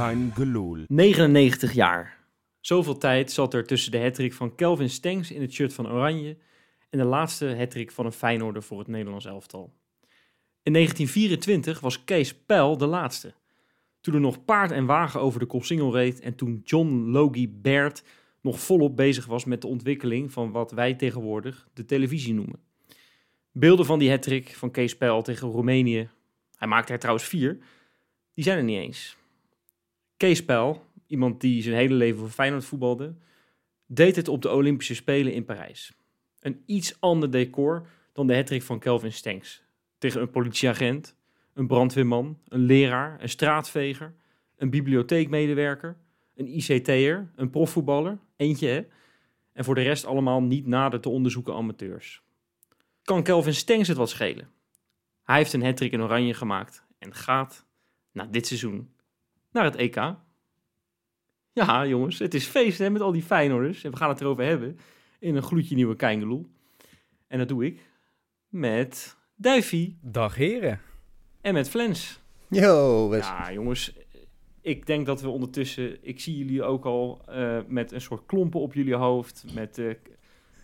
Kein Geloel. 99 jaar. Zoveel tijd zat er tussen de hattrick van Kelvin Stengs in het shirt van Oranje en de laatste hattrick van een Feyenoorder voor het Nederlands elftal. In 1924 was Kees Pijl de laatste. Toen er nog paard en wagen over de Koolsingel reed en toen John Logie Baird nog volop bezig was met de ontwikkeling van wat wij tegenwoordig de televisie noemen. Beelden van die hattrick van Kees Pijl tegen Roemenië, hij maakte er trouwens vier, die zijn er niet eens. Kees iemand die zijn hele leven voor Feyenoord voetbalde, deed het op de Olympische Spelen in Parijs. Een iets ander decor dan de hattrick van Kelvin Stenks. Tegen een politieagent, een brandweerman, een leraar, een straatveger, een bibliotheekmedewerker, een ICT'er, een profvoetballer, eentje hè. En voor de rest allemaal niet nader te onderzoeken amateurs. Kan Kelvin Stenks het wat schelen? Hij heeft een hattrick in oranje gemaakt en gaat, na dit seizoen, naar het EK. Ja, jongens, het is feest hè, met al die Feyenoorders. En we gaan het erover hebben in een gloedje nieuwe Keingeloel. En dat doe ik met Duifie Dag heren. en met Flens. Yo, Wes. Ja, jongens, ik denk dat we ondertussen... Ik zie jullie ook al eh, met een soort klompen op jullie hoofd. Met, eh,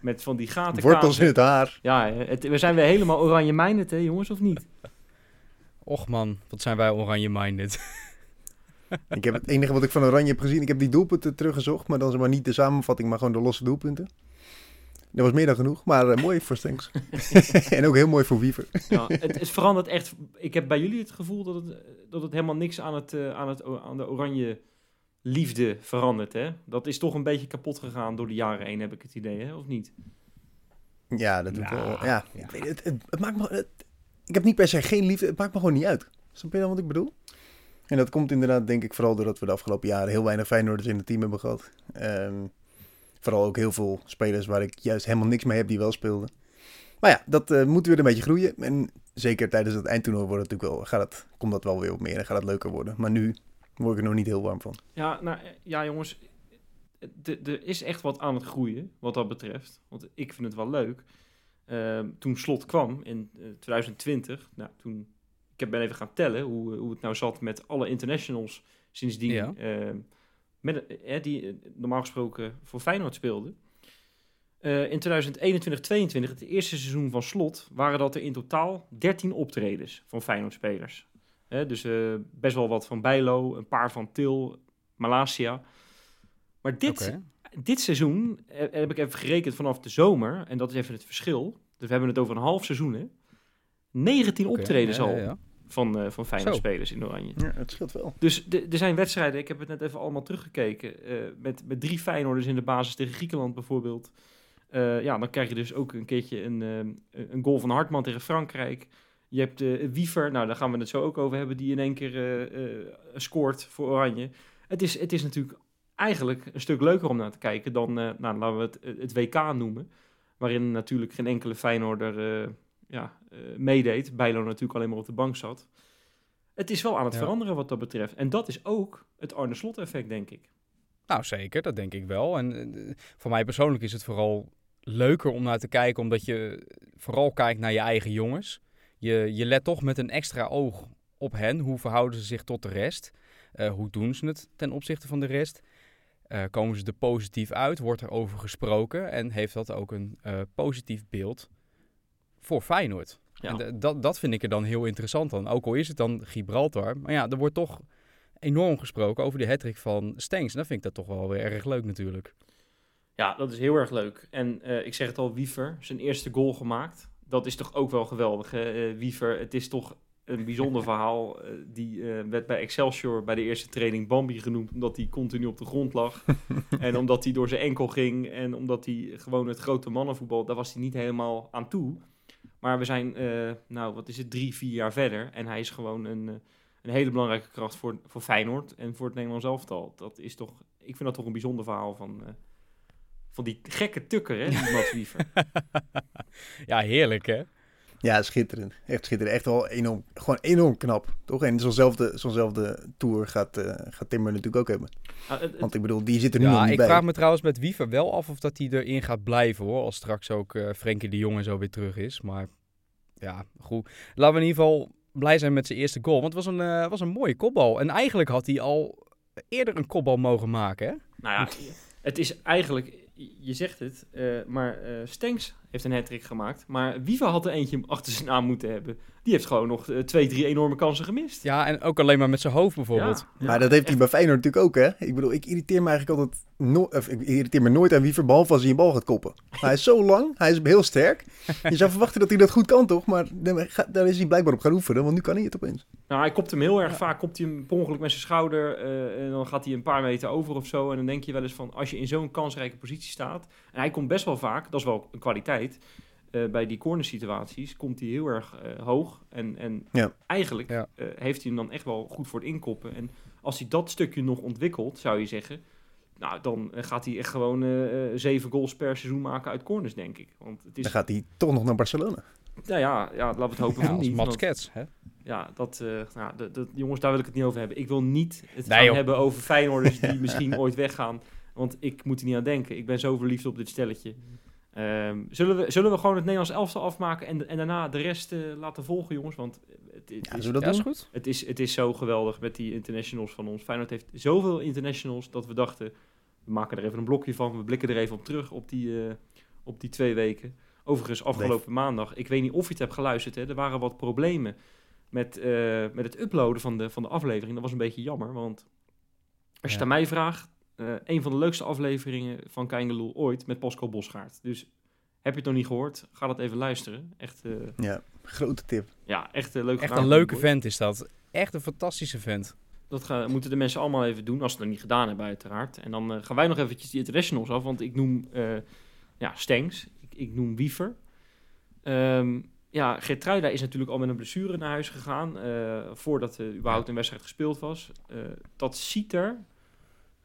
met van die gaten. Wortels in het haar. Ja, het, we zijn weer helemaal oranje-minded, hè, jongens, of niet? Och man, wat zijn wij oranje-minded. Ik heb het enige wat ik van Oranje heb gezien, ik heb die doelpunten teruggezocht, maar dan zeg maar niet de samenvatting, maar gewoon de losse doelpunten. Dat was meer dan genoeg, maar eh, mooi voor Stenks. en ook heel mooi voor Wiever. Ja, het, het verandert echt. Ik heb bij jullie het gevoel dat het, dat het helemaal niks aan, het, eh, aan, het, aan de oranje liefde verandert. Hè? Dat is toch een beetje kapot gegaan door de jaren heen, heb ik het idee, hè? of niet? Ja, dat doe ik Nou, wel. Ja, ja. Ik, weet het, het, het maakt me, het- ik heb niet per se geen liefde, het maakt me gewoon niet uit. Snap je dan wat ik bedoel? En dat komt inderdaad, denk ik, vooral doordat we de afgelopen jaren heel weinig Feyenoorders in het team hebben gehad. Ehm, vooral ook heel veel spelers waar ik juist helemaal niks mee heb die wel speelden. Maar ja, dat eh, moet weer een beetje groeien. En zeker tijdens het eindtoernooi wordt het natuurlijk wel, gaat het, komt dat wel weer op meer en gaat het leuker worden. Maar nu word ik er nog niet heel warm van. Ja, nou, eh, ja jongens, er is echt wat aan het groeien wat dat betreft. Want ik vind het wel leuk. Ehm, toen Slot kwam in eh, 2020, nou, toen, ik heb ben even gaan tellen hoe, hoe het nou zat met alle internationals sindsdien. Ja. ehm, met, eh, die eh, normaal gesproken voor Feyenoord speelden. Eh, in 2021-22, het eerste seizoen van Slot, waren dat er in totaal 13 optredens van Feyenoord-spelers. Dus eh, best wel wat van Bijlo, een paar van Til, Malasia. Maar dit, dit seizoen eh, heb ik even gerekend vanaf de zomer. En dat is even het verschil. Dus we hebben het over een half seizoen, hè. 19 Oké, optredens ja, al ja. Van, eh van Zo. spelers in Oranje. Ja, het scheelt wel. Dus er zijn wedstrijden, ik heb het net even allemaal teruggekeken, eh, met, met drie Feyenoorders in de basis tegen Griekenland bijvoorbeeld. Eh, ja, dan krijg je dus ook een keertje een, een goal van Hartman tegen Frankrijk. Je hebt Wiever, nou daar gaan we het zo ook over hebben, die in één keer scoort voor Oranje. Het is, het is natuurlijk eigenlijk een stuk leuker om naar te kijken dan, nou, laten we het, het WK noemen. Waarin natuurlijk geen enkele Feyenoorder ja, eh, meedeed. Bijlo natuurlijk alleen maar op de bank zat. Het is wel aan het Ja. veranderen wat dat betreft. En dat is ook het Arne Slot effect, denk ik. Nou, zeker, dat denk ik wel. En eh, voor mij persoonlijk is het vooral leuker om naar te kijken, omdat je vooral kijkt naar je eigen jongens. Je, je let toch met een extra oog op hen. Hoe verhouden ze zich tot de rest? Eh, hoe doen ze het ten opzichte van de rest? Komen ze er positief uit? Wordt er over gesproken? En heeft dat ook een positief beeld voor Feyenoord? Ja. En dat, dat vind ik er dan heel interessant aan. Ook al is het dan Gibraltar. Maar ja, er wordt toch enorm gesproken over de hattrick van Stenks. En dan vind ik dat toch wel weer erg leuk natuurlijk. Ja, dat is heel erg leuk. En eh, ik zeg het al, Wiever, zijn eerste goal gemaakt. Dat is toch ook wel geweldig, hè? Eh, Wiever, het is toch een bijzonder verhaal. Eh, die werd bij Excelsior bij de eerste training Bambi genoemd, omdat hij continu op de grond lag. en omdat hij door zijn enkel ging en omdat hij gewoon het grote mannenvoetbal, daar was hij niet helemaal aan toe. Maar we zijn, eh, nou wat is het, drie, vier jaar verder. En hij is gewoon een, eh, een hele belangrijke kracht voor, voor Feyenoord en voor het Nederlands elftal. Dat is toch, ik vind dat toch een bijzonder verhaal van, eh, van die gekke tukker, hè, die Mats Wiever. ja, heerlijk hè? Ja, schitterend. Echt schitterend. Echt wel enorm, gewoon enorm knap, toch? En zo'nzelfde, zo'nzelfde tour gaat, eh, gaat Timber natuurlijk ook hebben. Ah, Want ik bedoel, die zit er nu nog Ja, niet ik bij. vraag me trouwens met Wiever wel af of dat hij erin gaat blijven hoor. Als straks ook eh Frenkie de Jong en zo weer terug is. Maar ja, goed. Laten we in ieder geval blij zijn met zijn eerste goal. Want het was een, eh, was een mooie kopbal. En eigenlijk had hij al eerder een kopbal mogen maken, hè? Nou ja, het is eigenlijk, je zegt het, eh, maar eh Stenks heeft een hat gemaakt. Maar Wiever had er eentje achter zijn naam moeten hebben. Die heeft gewoon nog eh, twee, drie enorme kansen gemist. Ja, en ook alleen maar met zijn hoofd bijvoorbeeld. Ja, Maar dat heeft hij bij Feyenoord natuurlijk ook, hè? Ik bedoel, ik irriteer me eigenlijk altijd... No of, ik irriteer me nooit aan Wiever, behalve als hij een bal gaat koppen. Hij is zo lang, hij is heel sterk. Je zou verwachten dat hij dat goed kan, toch? Maar daar is hij blijkbaar op gaan oefenen, want nu kan hij het opeens. Nou, hij kopt hem heel erg vaak, kopt hij hem per ongeluk met zijn schouder. eh, en dan gaat hij een paar meter over of zo. En dan denk je wel eens van, als je in zo'n kansrijke positie staat. En hij komt best wel vaak, dat is wel een kwaliteit. eh, bij die corner situaties komt hij heel erg eh, hoog. En, en Ja. eigenlijk Ja. eh, heeft hij hem dan echt wel goed voor het inkoppen. En als hij dat stukje nog ontwikkelt, zou je zeggen. Nou, dan gaat hij echt gewoon zeven goals per seizoen maken uit corners, denk ik. Want het is, Dan gaat hij toch nog naar Barcelona. nou ja, ja, laten we het hopen Ja, van als niet. Mats want- Kets, hè? ja, dat, eh, nou, dat, dat- jongens, daar wil ik het niet over hebben. Ik wil niet het Nee, gaan hebben over Feyenoorders die misschien ooit weggaan. Want ik moet er niet aan denken. Ik ben zo verliefd op dit stelletje. Ehm, zullen, we, zullen we gewoon het Nederlands elftal afmaken en, en daarna de rest eh, laten volgen, jongens? Want het, het, Ja, is, dat Ja, goed. het, is, het is zo geweldig met die internationals van ons. Feyenoord heeft zoveel internationals dat we dachten... we maken er even een blokje van. We blikken er even op terug op die, eh, op die twee weken. Overigens, afgelopen maandag... ik weet niet of je het hebt geluisterd, hè, er waren wat problemen... met, eh, met het uploaden van de, van de aflevering. Dat was een beetje jammer, want... als je het Ja. aan mij vraagt... eh, een van de leukste afleveringen van Keingeloel ooit met Pascal Bosgaard. Dus heb je het nog niet gehoord? Ga dat even luisteren. Echt, eh, Ja, grote tip. ja, echt eh, leuk Echt een leuke vent is dat. Echt een fantastische vent. Dat gaan, moeten de mensen allemaal even doen, als ze het nog niet gedaan hebben uiteraard. En dan eh, gaan wij nog eventjes die internationals af, want ik noem eh ja, Stengs, ik, ik noem Wiever. Ehm ja, Gertruida is natuurlijk al met een blessure naar huis gegaan, eh, voordat er überhaupt een wedstrijd gespeeld was. Eh, dat ziet er,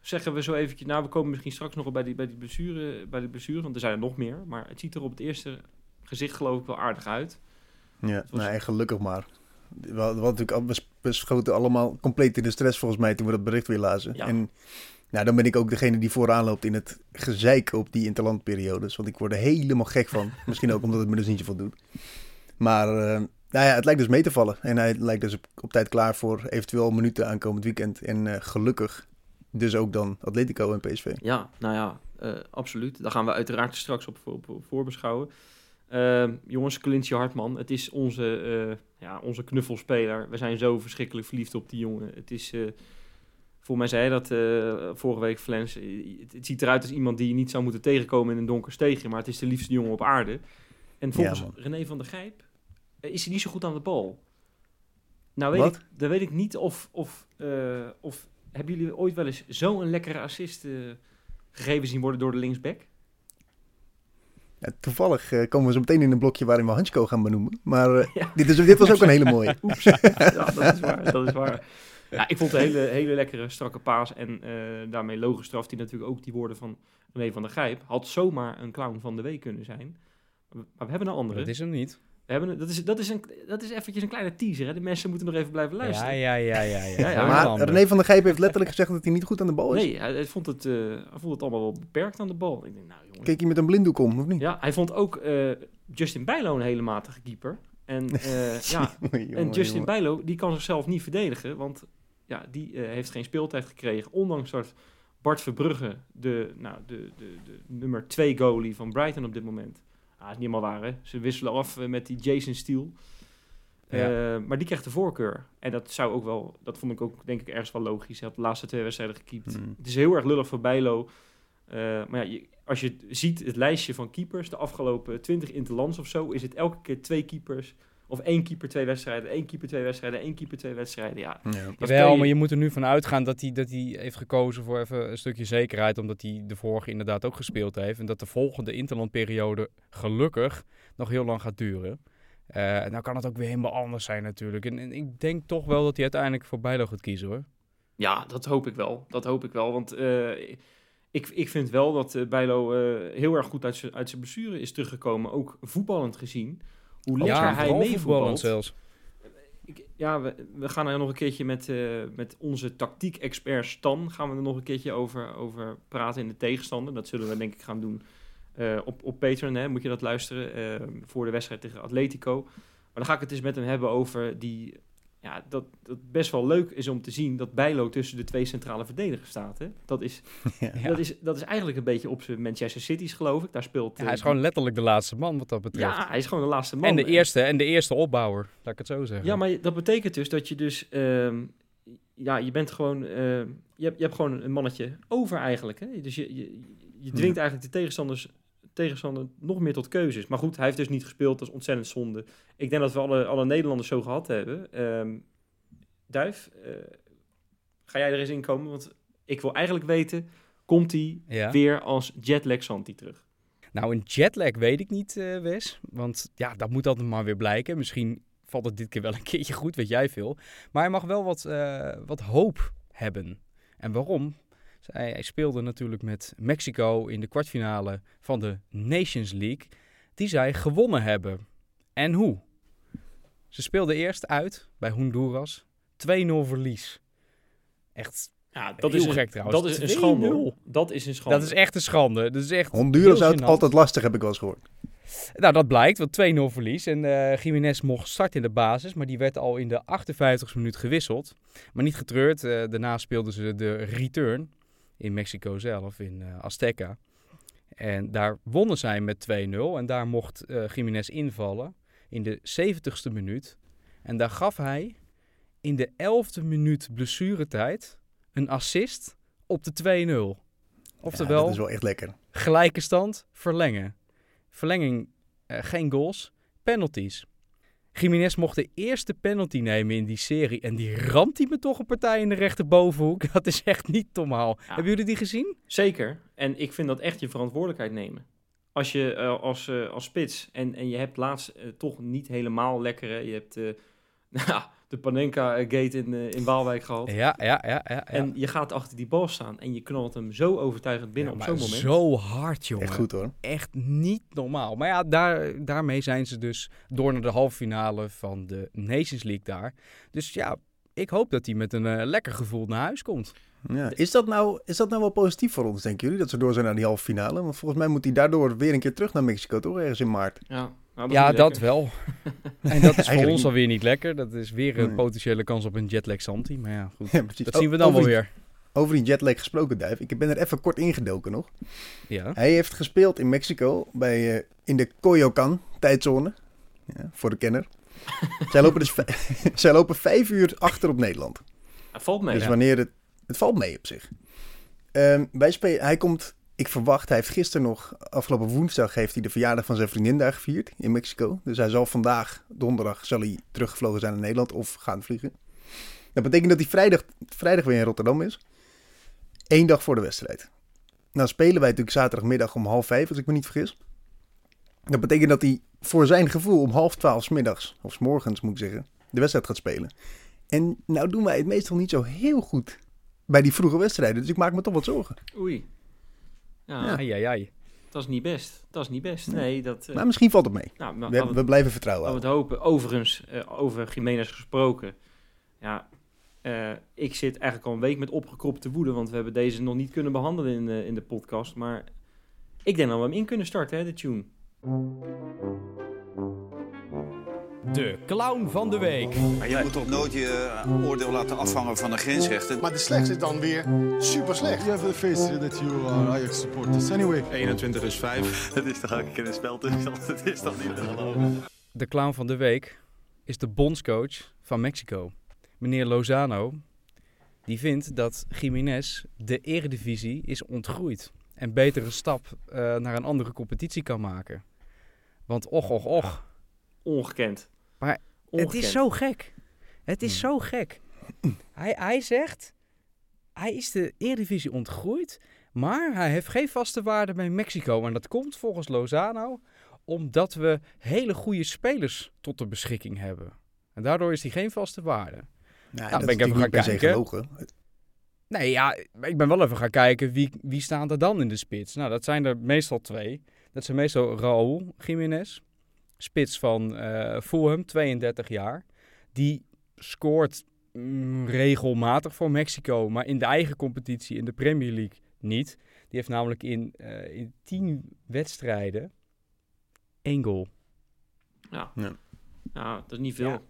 zeggen we zo eventjes, nou we komen misschien straks nog bij die, bij die blessure, bij die blessure, want er zijn er nog meer. Maar het ziet er op het eerste gezicht geloof ik wel aardig uit. Ja, was- nee, gelukkig maar. We hadden, natuurlijk we schoten allemaal compleet in de stress volgens mij toen we dat bericht weer lazen. Ja. En nou, dan ben ik ook degene die vooraan loopt in het gezeik op die interlandperiodes. Want ik word er helemaal gek van. Misschien ook omdat het me dus niet zoveel doet. Maar eh, nou ja, het lijkt dus mee te vallen. En hij lijkt dus op, op tijd klaar voor eventueel minuten aankomend weekend. En eh, gelukkig dus ook dan Atletico en PSV. Ja, nou ja, eh, absoluut. Daar gaan we uiteraard straks op, op, op voorbeschouwen. Ehm, jongens, Clintje Hartman, het is onze, eh, ja, onze knuffelspeler. We zijn zo verschrikkelijk verliefd op die jongen. Het is, eh voor mij zei dat vorige week, Flens. het, het ziet eruit als iemand die je niet zou moeten tegenkomen in een donker steegje. Maar het is de liefste jongen op aarde. En volgens. René van der Gijp is hij niet zo goed aan de bal. Nou weet Wat? ik, dan weet ik niet of, of, of hebben jullie ooit wel eens zo'n lekkere assist eh, gegeven zien worden door de linksback? Ja, toevallig eh, komen we zo meteen in een blokje waarin we Hansko gaan benoemen. Maar eh, Ja. dit, is, dit was ook een hele mooie. Oeps. ja, dat is waar. Dat is waar. Ja, ik vond het een hele, hele lekkere, strakke paas. En eh, daarmee logisch straft hij natuurlijk ook die woorden van René van der Gijp. Had zomaar een clown van de week kunnen zijn. Maar we hebben een andere. Dat is hem niet. We hebben dat, is, dat, is een, dat is eventjes een kleine teaser. Hè? De mensen moeten nog even blijven luisteren. ja, ja, ja. ja. Ja, Maar. René van der Gijp heeft letterlijk gezegd dat hij niet goed aan de bal is. Nee, hij, hij vond het, eh, hij vond het allemaal wel beperkt aan de bal. Ik denk, nou jongens. Keek hij met een blinddoek om, of niet? Ja, hij vond ook eh, Justin Bijlo een hele matige keeper. En, eh, ja, Jongen, en Justin jongen. Bijlo, die kan zichzelf niet verdedigen. Want ja, die eh, heeft geen speeltijd gekregen. Ondanks dat Bart Verbrugge, de, nou, de, de, de nummer 2 goalie van Brighton op dit moment. Ah, is niet helemaal waar, hè. Ze wisselen af eh, met die Jason Steele. Ja. Eh, maar die krijgt de voorkeur. En dat zou ook wel, dat vond ik ook denk ik ergens wel logisch. Hij had de laatste twee wedstrijden gekiept. Hmm. Het is heel erg lullig voor Bijlo. Eh, maar ja, je- als je ziet het lijstje van keepers, de afgelopen 20 interlands of zo, is het elke keer twee keepers. Of één keeper, twee wedstrijden, één keeper, twee wedstrijden, één keeper, twee wedstrijden. Ja, Ja. je- maar je moet er nu van uitgaan dat hij, dat hij heeft gekozen voor even een stukje zekerheid. Omdat hij de vorige inderdaad ook gespeeld heeft. En dat de volgende interlandperiode gelukkig nog heel lang gaat duren. Eh nou kan het ook weer helemaal anders zijn natuurlijk. En, en ik denk toch wel dat hij uiteindelijk voor Bijlo gaat kiezen hoor. ja, dat hoop ik wel. Dat hoop ik wel. Want eh, ik, ik vind wel dat eh, Bijlo eh, heel erg goed uit zijn uit zijn blessure is teruggekomen. Ook voetballend gezien. Hoe lekker hij vooral voetballend meevoetbalt. zelfs. Ik, ja, we, we gaan er nog een keertje met, eh, met onze tactiek-expert Stan... gaan we er nog een keertje over, over praten in de tegenstander. Dat zullen we denk ik gaan doen eh, op, op Patreon. Hè, moet je dat luisteren, eh, voor de wedstrijd tegen Atletico. Maar dan ga ik het eens met hem hebben over die ja, dat, dat best wel leuk is om te zien dat Bijlo tussen de twee centrale verdedigers staat. Hè? Dat, is, Ja. Dat, is, dat is eigenlijk een beetje op zijn Manchester City's, geloof ik. Daar speelt... Ja, hij eh, is gewoon letterlijk de laatste man wat dat betreft. Ja, hij is gewoon de laatste man. en, de eerste, en de eerste opbouwer, laat ik het zo zeggen. Ja, maar dat betekent dus dat je dus... ehm, ja, je bent gewoon... ehm, je, hebt, je hebt gewoon een mannetje over eigenlijk. Hè? Dus je, je, je dwingt eigenlijk de tegenstanders, tegenstander nog meer tot keuzes. Maar goed, hij heeft dus niet gespeeld. Dat is ontzettend zonde. Ik denk dat we alle, alle Nederlanders zo gehad hebben. Ehm, Duif, eh, ga jij er eens in komen? Want ik wil eigenlijk weten... Komt hij Ja. weer als jetlag Santi terug? Nou, een jetlag weet ik niet, eh, Wes. Want ja, dat moet altijd maar weer blijken. Misschien valt het dit keer wel een keertje goed, weet jij veel. Maar hij mag wel wat, eh, wat hoop hebben. En waarom? Hij, hij speelde natuurlijk met Mexico in de kwartfinale van de Nations League. Die zij gewonnen hebben. En hoe? Ze speelden eerst uit bij Honduras. 2-0 verlies. Echt, Ja, dat is gek trouwens. Dat is een 2-0. schande. Dat is een schande. dat is echt een schande. Dat is echt Honduras heel uit altijd lastig, heb ik wel eens gehoord. Nou, dat blijkt, want 2-0 verlies. En eh Jiménez mocht starten in de basis, maar die werd al in de 58e minuut gewisseld. Maar niet getreurd, eh, daarna speelden ze de return in Mexico zelf, in eh, Azteca. En daar wonnen zij met 2-0 en daar mocht eh Jiménez invallen in de 70ste minuut. En daar gaf hij in de 11e minuut blessuretijd een assist op de 2-0. Ja, Oftewel, dat is wel echt lekker. Gelijke stand, verlengen. Verlenging, eh, geen goals, penalties. Jiménez mocht de eerste penalty nemen in die serie. En die ramt hij me toch een partij in de rechterbovenhoek. Dat is echt niet normaal. Hebben jullie die gezien? Zeker. En ik vind dat echt je verantwoordelijkheid nemen. Als je eh, als, eh, als spits en, en je hebt laatst eh, toch niet helemaal lekkere. Je hebt eh, nou, de Panenka-gate in, eh, in Waalwijk gehad. Ja, ja, ja. ja, ja. En je gaat achter die bal staan en je knalt hem zo overtuigend binnen Ja, op zo'n moment. Zo hard, jongen. Echt goed hoor. Echt niet normaal. Maar ja, daar, daarmee zijn ze dus door naar de halve finale van de Nations League daar. Dus ja, ik hoop dat hij met een eh, lekker gevoel naar huis komt. Ja. Is, dat nou, is dat nou wel positief voor ons, denken jullie? Dat ze door zijn naar die halve finale? Want volgens mij moet hij daardoor weer een keer terug naar Mexico, toch? Ergens in maart. Ja, nou, ja, dat lekker. wel. en dat is voor ons alweer niet lekker. Dat is weer een Nee. potentiële kans op een jetlag Santi. Maar ja, goed. Ja. Dat zien we dan over wel die- weer. Over die jetlag gesproken, Duif. Ik ben er even kort ingedoken nog. Ja. Hij heeft gespeeld in Mexico bij, eh, in de Coyoacan tijdzone. Ja, voor de kenner. zij, lopen dus zij lopen vijf uur achter op Nederland. Ja, valt mee. dus wanneer het... Het valt mee op zich. Ehm, wij spelen... Hij komt... Ik verwacht, hij heeft gisteren nog, afgelopen woensdag, heeft hij de verjaardag van zijn vriendin daar gevierd in Mexico. Dus hij zal vandaag, donderdag, zal hij teruggevlogen zijn naar Nederland of gaan vliegen. Dat betekent dat hij vrijdag, vrijdag weer in Rotterdam is. Eén dag voor de wedstrijd. Nou spelen wij natuurlijk zaterdagmiddag om half vijf, als ik me niet vergis. Dat betekent dat hij voor zijn gevoel om half twaalf middags, of morgens moet ik zeggen, de wedstrijd gaat spelen. En nou doen wij het meestal niet zo heel goed bij die vroege wedstrijden. Dus ik maak me toch wat zorgen. Oei. Ja, Ja. Ai. dat is niet best. Dat is niet best. Nee, dat... eh, Maar misschien valt het mee. nou, maar We, we- blijven vertrouwen. Laten we het hopen. Overigens, eh, over Jiménez gesproken. Ja, eh, ik zit eigenlijk al een week met opgekropte woede, want we hebben deze nog niet kunnen behandelen in, eh, in de podcast. Maar ik denk dat we hem in kunnen starten, hè, de tune. De clown van de week. Maar je moet toch nooit je eh, oordeel laten afhangen van een grensrechter. Maar de slechtste is dan weer super slecht. You have the face that you are Ajax supporters. Anyway, 21 is 5. Het is toch ook een keer een spel tussen, het is toch niet te geloven. De clown van de week is de bondscoach van Mexico. Meneer Lozano. Die vindt dat Jiménez de eredivisie is ontgroeid. En beter een stap eh, naar een andere competitie kan maken. Want och, och, och. Ongekend. Maar Ongekend. Het is zo gek. Het is Hmm. zo gek. Hij, hij zegt, hij is de Eredivisie ontgroeid, maar hij heeft geen vaste waarde bij Mexico. En dat komt volgens Lozano omdat we hele goede spelers tot de beschikking hebben. En daardoor is hij geen vaste waarde. Nou, ben ik dat even natuurlijk niet per gaan kijken. gelogen. Nee, ja, ik ben wel even gaan kijken wie, wie staan er dan in de spits. Nou, dat zijn er meestal twee. Dat zijn meestal Raúl Jiménez, spits van eh Fulham, 32 jaar. Die scoort mm, regelmatig voor Mexico, maar in de eigen competitie, in de Premier League, niet. Die heeft namelijk in, eh in 10 wedstrijden één goal. Ja. Ja. Ja, dat is niet veel. Ja.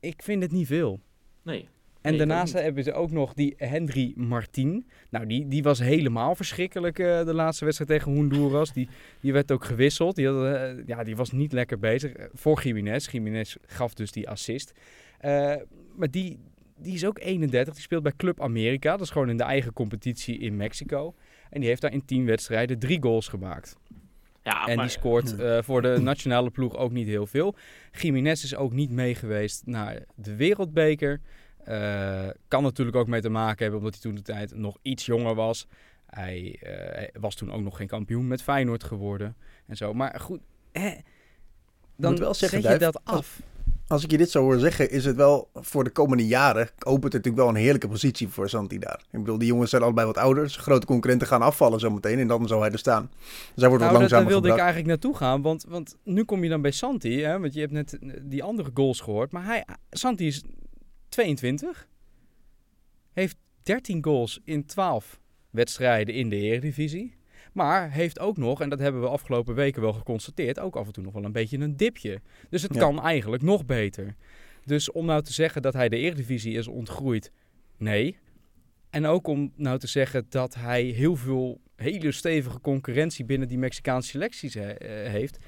ik vind het niet veel. Nee. En Nee, daarnaast hebben ze ook nog die Henry Martin. Nou, die, die was helemaal verschrikkelijk eh, de laatste wedstrijd tegen Honduras. Die, die werd ook gewisseld. Die, had, eh, ja, die was niet lekker bezig eh, voor Jiménez. Jiménez gaf dus die assist. Eh, maar die, die is ook 31. Die speelt bij Club America. Dat is gewoon in de eigen competitie in Mexico. En die heeft daar in 10 wedstrijden drie goals gemaakt. Ja, En maar- die scoort eh, voor de nationale ploeg ook niet heel veel. Jiménez is ook niet mee geweest naar de Wereldbeker. Eh, kan natuurlijk ook mee te maken hebben omdat hij toen de tijd nog iets jonger was. Hij eh, was toen ook nog geen kampioen met Feyenoord geworden en zo. Maar goed, hè, dan wel zeggen, zet je dat af. Als ik je dit zo hoor zeggen, is het wel voor de komende jaren... opent het natuurlijk wel een heerlijke positie voor Santi daar. Ik bedoel, die jongens zijn allebei wat ouder. Zijn grote concurrenten gaan afvallen zometeen. En dan zou hij er staan. Dus hij wordt Nou, wat dat, daar langzamer wilde ik eigenlijk naartoe gaan. Want, want nu kom je dan bij Santi. Hè, want je hebt net die andere goals gehoord. Maar hij, Santi is 22. Heeft 13 goals in 12 wedstrijden in de Eredivisie. Maar heeft ook nog, en dat hebben we afgelopen weken wel geconstateerd, ook af en toe nog wel een beetje een dipje. Dus het Ja. kan eigenlijk nog beter. Dus om nou te zeggen dat hij de Eredivisie is ontgroeid, nee. En ook om nou te zeggen dat hij heel veel hele stevige concurrentie binnen die Mexicaanse selecties he- eh, heeft.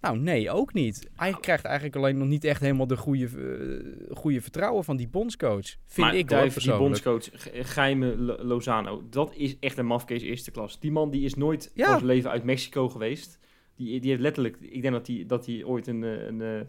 Nou, nee, ook niet. Hij krijgt eigenlijk alleen nog niet echt helemaal de goede, eh, goede vertrouwen van die bondscoach. Vind maar ik Duif, die bondscoach G- Jaime Lo- Lozano, dat is echt een mafkees eerste klas. Die man die is nooit Ja. van zijn leven uit Mexico geweest. Die, die heeft letterlijk, ik denk dat hij dat hij ooit een, eh, een eh,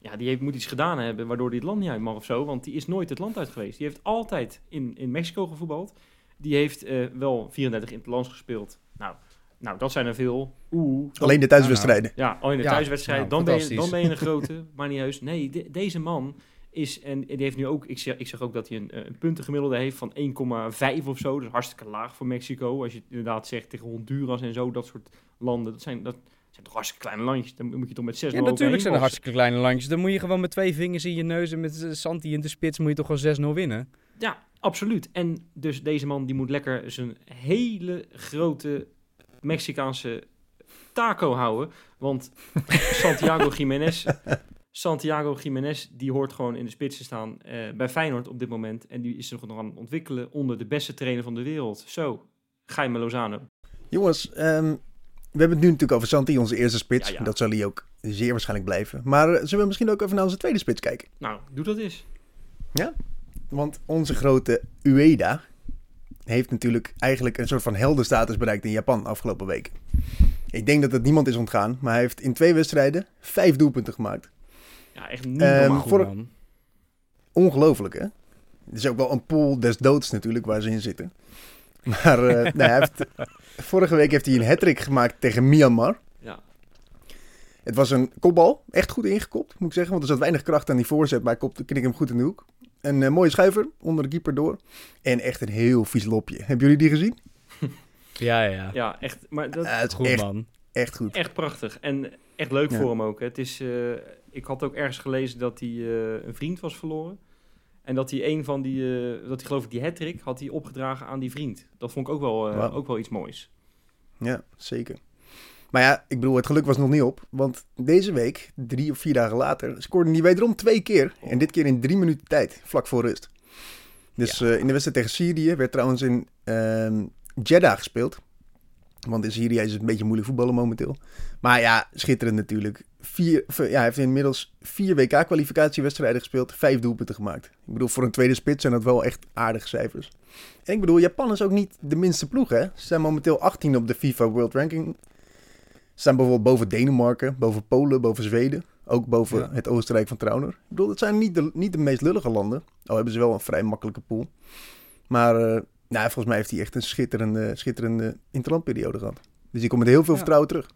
ja, die heeft, moet iets gedaan hebben waardoor hij het land niet uit mag of zo. Want die is nooit het land uit geweest. Die heeft altijd in, in Mexico gevoetbald. Die heeft wel 34 interlands gespeeld. Nou, nou, dat zijn er veel. Oeh. Alleen de thuiswedstrijden. Ja, al in de Ja, thuiswedstrijd. nou, dan, ben je, dan ben je een grote, maar niet heus. Nee, de- deze man is, en die heeft nu ook, ik zeg, ik zeg ook dat hij een, eh, een puntengemiddelde heeft van 1,5 of zo. Dat is hartstikke laag voor Mexico. Als je het inderdaad zegt tegen Honduras en zo, dat soort landen. Dat zijn, dat zijn toch hartstikke kleine landjes. Dan moet je toch met 6 Ja, natuurlijk zijn er hartstikke kleine landjes. Dan moet je gewoon met twee vingers in je neus en met eh, Santi in de spits moet je toch gewoon 6-0 winnen. Ja, absoluut. En dus deze man die moet lekker zijn hele grote Mexicaanse taco houden. Want Santiago Jiménez, Santiago Jiménez, die hoort gewoon in de spits te staan eh, bij Feyenoord op dit moment. En die is zich nog aan het ontwikkelen onder de beste trainer van de wereld. Zo, Jaime Lozano. Jongens, ehm, we hebben het nu natuurlijk over Santi, onze eerste spits. Ja, ja. Dat zal hij ook zeer waarschijnlijk blijven. Maar eh, zullen we misschien ook even naar onze tweede spits kijken? Nou, doe dat eens. Want onze grote Ueda heeft natuurlijk eigenlijk een soort van heldenstatus bereikt in Japan afgelopen weken. Ik denk dat het niemand is ontgaan, maar hij heeft in twee wedstrijden vijf doelpunten gemaakt. Ja, echt niet normaal. Goed, voor- man. Ongelooflijk, hè? Het is ook wel een pool des doods natuurlijk waar ze in zitten. Maar eh, nou, hij heeft, vorige week heeft hij een hat gemaakt tegen Myanmar. Ja. Het was een kopbal, echt goed ingekopt, moet ik zeggen. Want er zat weinig kracht aan die voorzet, maar hij kopte, knik hem goed in de hoek. Een eh, mooie schuiver onder de keeper door. En echt een heel vies lopje. Hebben jullie die gezien? Ja, ja, ja. ja, echt. Maar dat, Eh, het is Goed, echt, man. echt goed. Echt prachtig. En echt leuk Ja. voor hem ook. Hè. Het is, eh, ik had ook ergens gelezen dat hij eh, een vriend was verloren. En dat hij een van die, eh, dat hij geloof ik die hat had hij opgedragen aan die vriend. Dat vond ik ook wel, eh, ook wel iets moois. Ja, zeker. Maar ja, ik bedoel, het geluk was nog niet op. Want deze week, drie of vier dagen later, scoorde hij wederom twee keer. En dit keer in drie minuten tijd, vlak voor rust. Dus eh, in de wedstrijd tegen Syrië werd trouwens in ehm, Jeddah gespeeld. Want in Syrië is het een beetje moeilijk voetballen momenteel. Maar ja, schitterend natuurlijk. Vier, ja, hij heeft inmiddels vier WK-kwalificatiewedstrijden gespeeld, vijf doelpunten gemaakt. Ik bedoel, voor een tweede spits zijn dat wel echt aardige cijfers. En ik bedoel, Japan is ook niet de minste ploeg, hè? Ze zijn momenteel 18 op de FIFA World Ranking. Ze staan bijvoorbeeld boven Denemarken, boven Polen, boven Zweden. Ook boven Ja. het Oostenrijk van Trauner. Ik bedoel, dat zijn niet de, niet de meest lullige landen. Al hebben ze wel een vrij makkelijke pool. Maar eh, nou, volgens mij heeft hij echt een schitterende, schitterende interlandperiode gehad. Dus die komt met heel veel Ja. vertrouwen terug.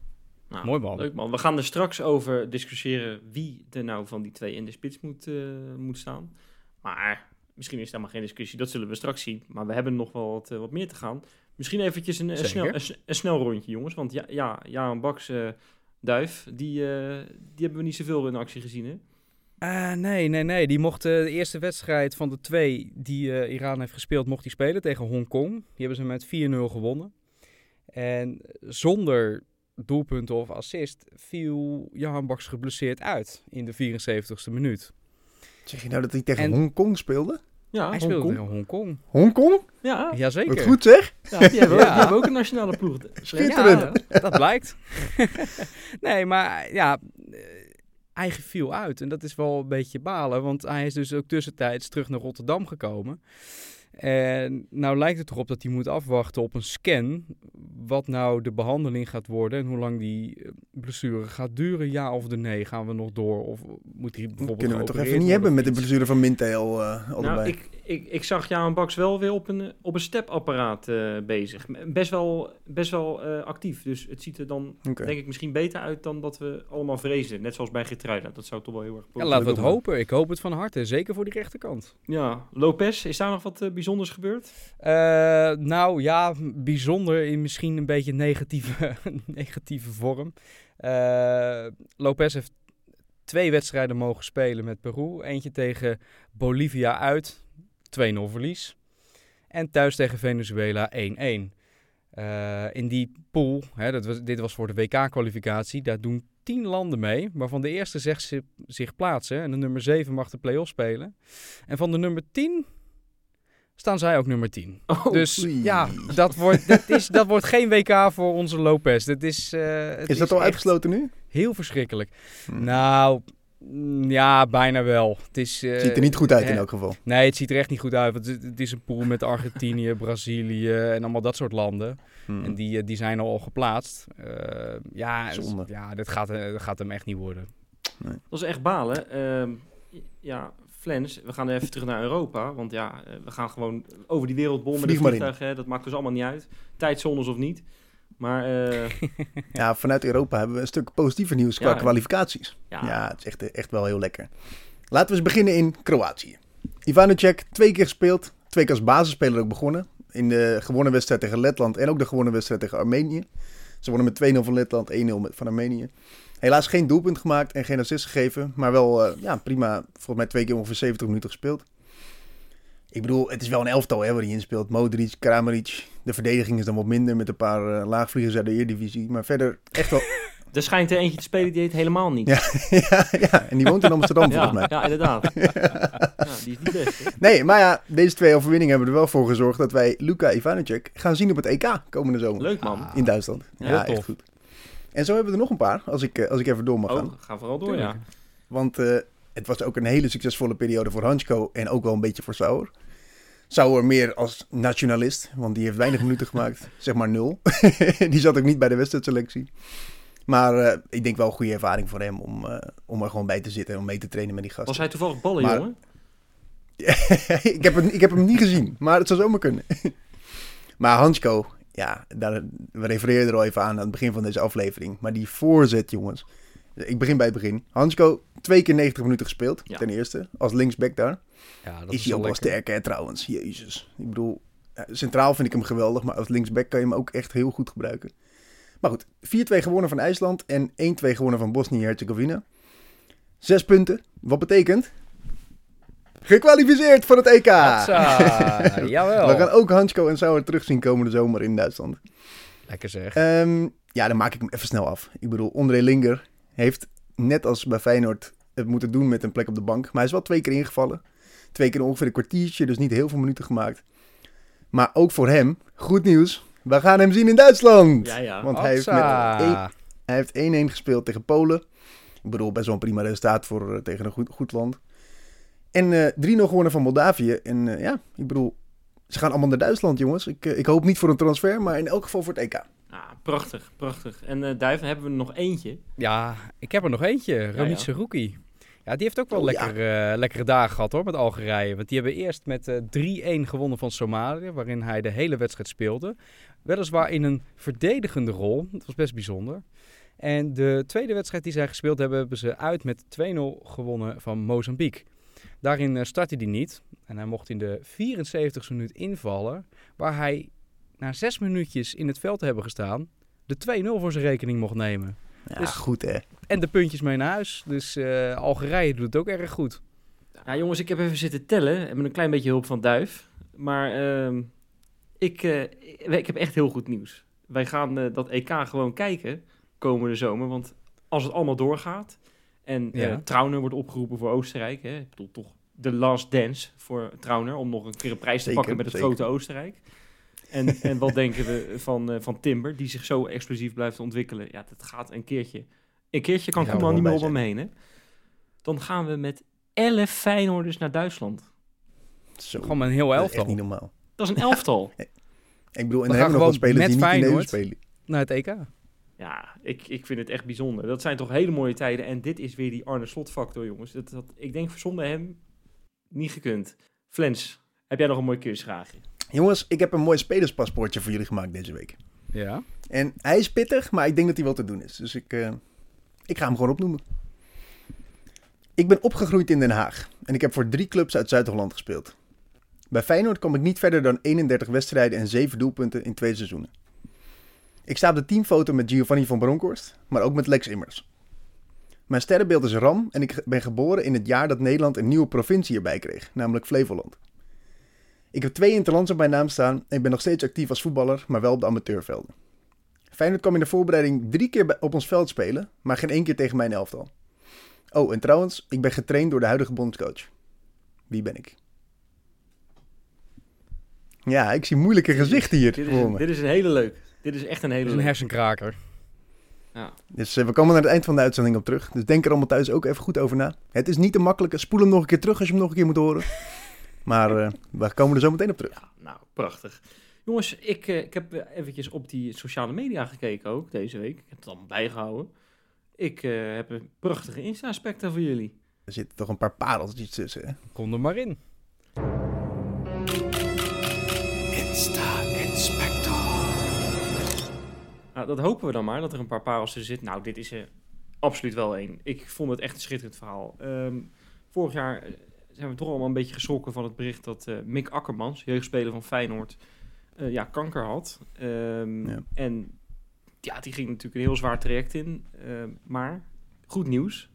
Nou, Mooi man. Leuk man. We gaan er straks over discussiëren wie er nou van die twee in de spits moet, eh, moet staan. Maar misschien is het helemaal geen discussie. Dat zullen we straks zien. Maar we hebben nog wel wat, eh, wat meer te gaan. Misschien eventjes een, een, snel, een, een snel rondje, jongens. Want ja, ja Jaan Baks, eh, Duif, die, eh, die hebben we niet zoveel in actie gezien, hè? Eh, nee, nee, nee. Die mocht de eerste wedstrijd van de twee die eh, Iran heeft gespeeld, mocht hij spelen tegen Hongkong. Die hebben ze met 4-0 gewonnen. En zonder doelpunten of assist viel Johan Baks geblesseerd uit in de 74ste minuut. Zeg je nou dat hij tegen En- Hongkong speelde? Ja, Hij speelde tegen Hongkong. Hongkong? Ja, Jazeker. Wat goed zeg. ja, die, hebben, Ja. die hebben ook een nationale ploeg. Schitterend. Ja, dat blijkt. nee, maar ja, eh, hij viel uit. En dat is wel een beetje balen, want hij is dus ook tussentijds terug naar Rotterdam gekomen. En nou lijkt het erop dat hij moet afwachten op een scan. Wat nou de behandeling gaat worden en hoe lang die eh, blessure gaat duren. Ja of de nee, gaan we nog door? Of moet hij bijvoorbeeld Kunnen we toch even niet hebben met de blessure van Mintel uh, allebei. Nou, ik, ik, ik zag Jaan Baks wel weer op een, op een stepapparaat eh, bezig. Best wel, best wel eh, actief. Dus het ziet er dan, denk ik, misschien beter uit dan dat we allemaal vreesden. Net zoals bij Getruida. Dat zou toch wel heel erg. Ja, laten we het hopen. Ik hoop het van harte. Zeker voor die rechterkant. Ja, Lopez, is daar nog wat eh, bijzonders gebeurd? Eh, nou ja, bijzonder in misschien een beetje negatieve, negatieve vorm. Eh, Lopez heeft twee wedstrijden mogen spelen met Peru. Eentje tegen Bolivia uit, 2-0 verlies. En thuis tegen Venezuela 1-1. Eh, in die pool, hè, dat was, dit was voor de WK-kwalificatie, daar doen tien landen mee, waarvan de eerste zegt zi- zich plaatsen en de nummer 7 mag de play-off spelen. En van de nummer 10 staan zij ook nummer 10. Oh, dus oei. ja, dat wordt, dat, is, dat wordt geen WK voor onze Lopez. Dat is, het is dat al uitgesloten nu? Heel verschrikkelijk. Hm. Nou, ja, bijna wel. Het is, eh, Het ziet er niet goed uit in elk geval. Nee, het ziet er echt niet goed uit. Want het, het is een pool met Argentinië, Brazilië en allemaal dat soort landen. Hm. En die, eh, die zijn al geplaatst. Eh, ja, Zonde. ja dit, gaat, dat gaat hem echt niet worden. Dat is echt balen. Ehm, ja, Flens, we gaan even terug naar Europa. Want ja, we gaan gewoon over die wereldbol met Vlieg een maar in. vliegtuig. Hè, dat maakt dus allemaal niet uit. Tijdzones of niet. Maar eh, Ja, vanuit Europa hebben we een stuk positiever nieuws qua Ja. kwalificaties. ja, Ja, het is echt, echt wel heel lekker. Laten we eens beginnen in Kroatië. Ivanovic, twee keer gespeeld. Twee keer als basisspeler ook begonnen. In de gewonnen wedstrijd tegen Letland en ook de gewonnen wedstrijd tegen Armenië. Ze wonnen met 2-0 van Letland, 1-0 met- van Armenië. Helaas geen doelpunt gemaakt en geen assist gegeven. Maar wel eh, ja, prima, volgens mij twee keer ongeveer 70 minuten gespeeld. Ik bedoel, het is wel een elftal hè, waar hij in speelt. Modric, Kramaric. De verdediging is dan wat minder met een paar eh, laagvliegers uit de Eredivisie. Maar verder echt wel... er schijnt er eentje te spelen die heet helemaal niet. Ja. ja, ja, en die woont in Amsterdam volgens mij. ja, ja, inderdaad. ja, die is niet best. hè? Nee, maar ja, deze twee overwinningen hebben er wel voor gezorgd dat wij Luka Ivanovic gaan zien op het EK komende zomer Leuk man. in Duitsland. Ja, Ja, echt goed. En zo hebben we er nog een paar, als ik, eh, als ik even door mag Oh, gaan. ga vooral door, ja. Want eh, het was ook een hele succesvolle periode voor Hansko en ook wel een beetje voor Sauer. Sauer meer als nationalist, want die heeft weinig minuten gemaakt, zeg maar nul. die zat ook niet bij de wedstrijdselectie. Maar eh, ik denk wel een goede ervaring voor hem om, eh, om er gewoon bij te zitten en om mee te trainen met die gasten. Was hij toevallig ballen, Maar- jongen? ik, heb hem, ik heb hem niet gezien, maar het zou zomaar kunnen. maar Hansko, ja, daar, we refereerden er al even aan aan het begin van deze aflevering. Maar die voorzet, jongens. Ik begin bij het begin. Hansko, twee keer 90 minuten gespeeld, Ja. ten eerste. Als linksback daar. Ja, dat is hij ook wel sterker, hè, trouwens. Jezus. Ik bedoel, centraal vind ik hem geweldig, maar als linksback kan je hem ook echt heel goed gebruiken. Maar goed, 4-2 gewonnen van IJsland en 1-2 gewonnen van Bosnië-Herzegovina. Zes punten. Wat betekent? Gekwalificeerd voor het EK! Jawel. We gaan ook Hansko en Sauer terugzien komende zomer in Duitsland. Lekker zeg. Ehm, ja, dan maak ik hem even snel af. Ik bedoel, André Linger heeft net als bij Feyenoord het moeten doen met een plek op de bank. Maar hij is wel twee keer ingevallen. Twee keer ongeveer een kwartiertje, dus niet heel veel minuten gemaakt. Maar ook voor hem, goed nieuws. We gaan hem zien in Duitsland. Ja, ja. Want hij heeft, met één- hij heeft 1-1 gespeeld tegen Polen. Ik bedoel, best wel een prima resultaat voor, eh, tegen een goed, goed land. En eh 3-0 gewonnen van Moldavië. En eh, ja, ik bedoel, ze gaan allemaal naar Duitsland, jongens. Ik, ik hoop niet voor een transfer, maar in elk geval voor het EK. Prachtig, prachtig. En eh Duiven hebben we er nog eentje. Ja, ik heb er nog eentje. Ramit ja. Ja, die heeft ook wel Oh, lekker, eh, lekkere dagen gehad hoor, met Algerije. Want die hebben eerst met eh 3-1 gewonnen van Somalië, waarin hij de hele wedstrijd speelde. Weliswaar in een verdedigende rol. Dat was best bijzonder. En de tweede wedstrijd die zij gespeeld hebben, hebben ze uit met 2-0 gewonnen van Mozambique. Daarin eh, startte hij niet. En hij mocht in de 74e minuut invallen, waar hij na zes minuutjes in het veld te hebben gestaan, de 2-0 voor zijn rekening mocht nemen. Ja, Dus- goed hè. En de puntjes mee naar huis. Dus eh, Algerije doet het ook erg goed. Ja, jongens, ik heb even zitten tellen. En met een klein beetje hulp van Duif. Maar ehm, ik, eh, ik heb echt heel goed nieuws. Wij gaan eh, dat EK gewoon kijken komende zomer. Want als het allemaal doorgaat En eh Ja. Trauner wordt opgeroepen voor Oostenrijk. Hè? Ik bedoel, toch de last dance voor Trauner om nog een keer een prijs te Zeker, pakken met het zeker. grote Oostenrijk. En, en wat denken we van, eh, van Timber, die zich zo explosief blijft ontwikkelen? Ja, dat gaat een keertje. Een keertje kan Ja, Koeman niet meer op bij hem heen. Hè? Dan gaan we met 11 Feyenoorders naar Duitsland. Zo, Gewoon een heel dat is echt elftal. niet normaal. Dat is een elftal. Ik bedoel, en We dan hebben we gaan nog spelers die met niet in Feyenoord. Spelen. Naar het EK. Ja, ik, ik vind het echt bijzonder. Dat zijn toch hele mooie tijden. En dit is weer die Arne Slot factor, jongens. Dat, dat, ik denk zonder hem niet gekund. Flens, heb jij nog een mooi quizvraagje? Jongens, ik heb een mooi spelerspaspoortje voor jullie gemaakt deze week. Ja. En hij is pittig, maar ik denk dat hij wel te doen is. Dus ik, eh, ik ga hem gewoon opnoemen. Ik ben opgegroeid in Den Haag. En ik heb voor drie clubs uit Zuid-Holland gespeeld. Bij Feyenoord kwam ik niet verder dan 31 wedstrijden en 7 doelpunten in twee seizoenen. Ik sta op de teamfoto met Giovanni van Bronckhorst, maar ook met Lex Immers. Mijn sterrenbeeld is Ram en ik ben geboren in het jaar dat Nederland een nieuwe provincie erbij kreeg, namelijk Flevoland. Ik heb twee interlands op mijn naam staan en ik ben nog steeds actief als voetballer, maar wel op de amateurvelden. Feyenoord kwam in de voorbereiding drie keer op ons veld spelen, maar geen één keer tegen mijn elftal. Oh, en trouwens, ik ben getraind door de huidige bondscoach. Wie ben ik? Ja, ik zie moeilijke gezichten hier Dit is, voor een, me. dit is een hele leuk. Dit is echt een hele is een hersenkraker. Ja. Dus eh, we komen naar het eind van de uitzending op terug. Dus denk er allemaal thuis ook even goed over na. Het is niet te makkelijke. Spoel hem nog een keer terug als je hem nog een keer moet horen. Maar eh, we komen er zo meteen op terug. Ja, nou, prachtig. Jongens, ik, eh, ik heb eh, eventjes op die sociale media gekeken ook deze week. Ik heb het allemaal bijgehouden. Ik eh, heb een prachtige Insta-aspecten voor jullie. Er zitten toch een paar pareltjes tussen. Hè? Kom er maar in. Nou, dat hopen we dan maar, dat er een paar parels tussen zitten. Nou, dit is er absoluut wel één. Ik vond het echt een schitterend verhaal. Ehm, vorig jaar zijn we toch allemaal een beetje geschrokken van het bericht dat eh, Mick Akkermans, jeugdspeler van Feyenoord, eh, ja, kanker had. Ehm, Ja. En ja, die ging natuurlijk een heel zwaar traject in. Ehm, maar goed nieuws.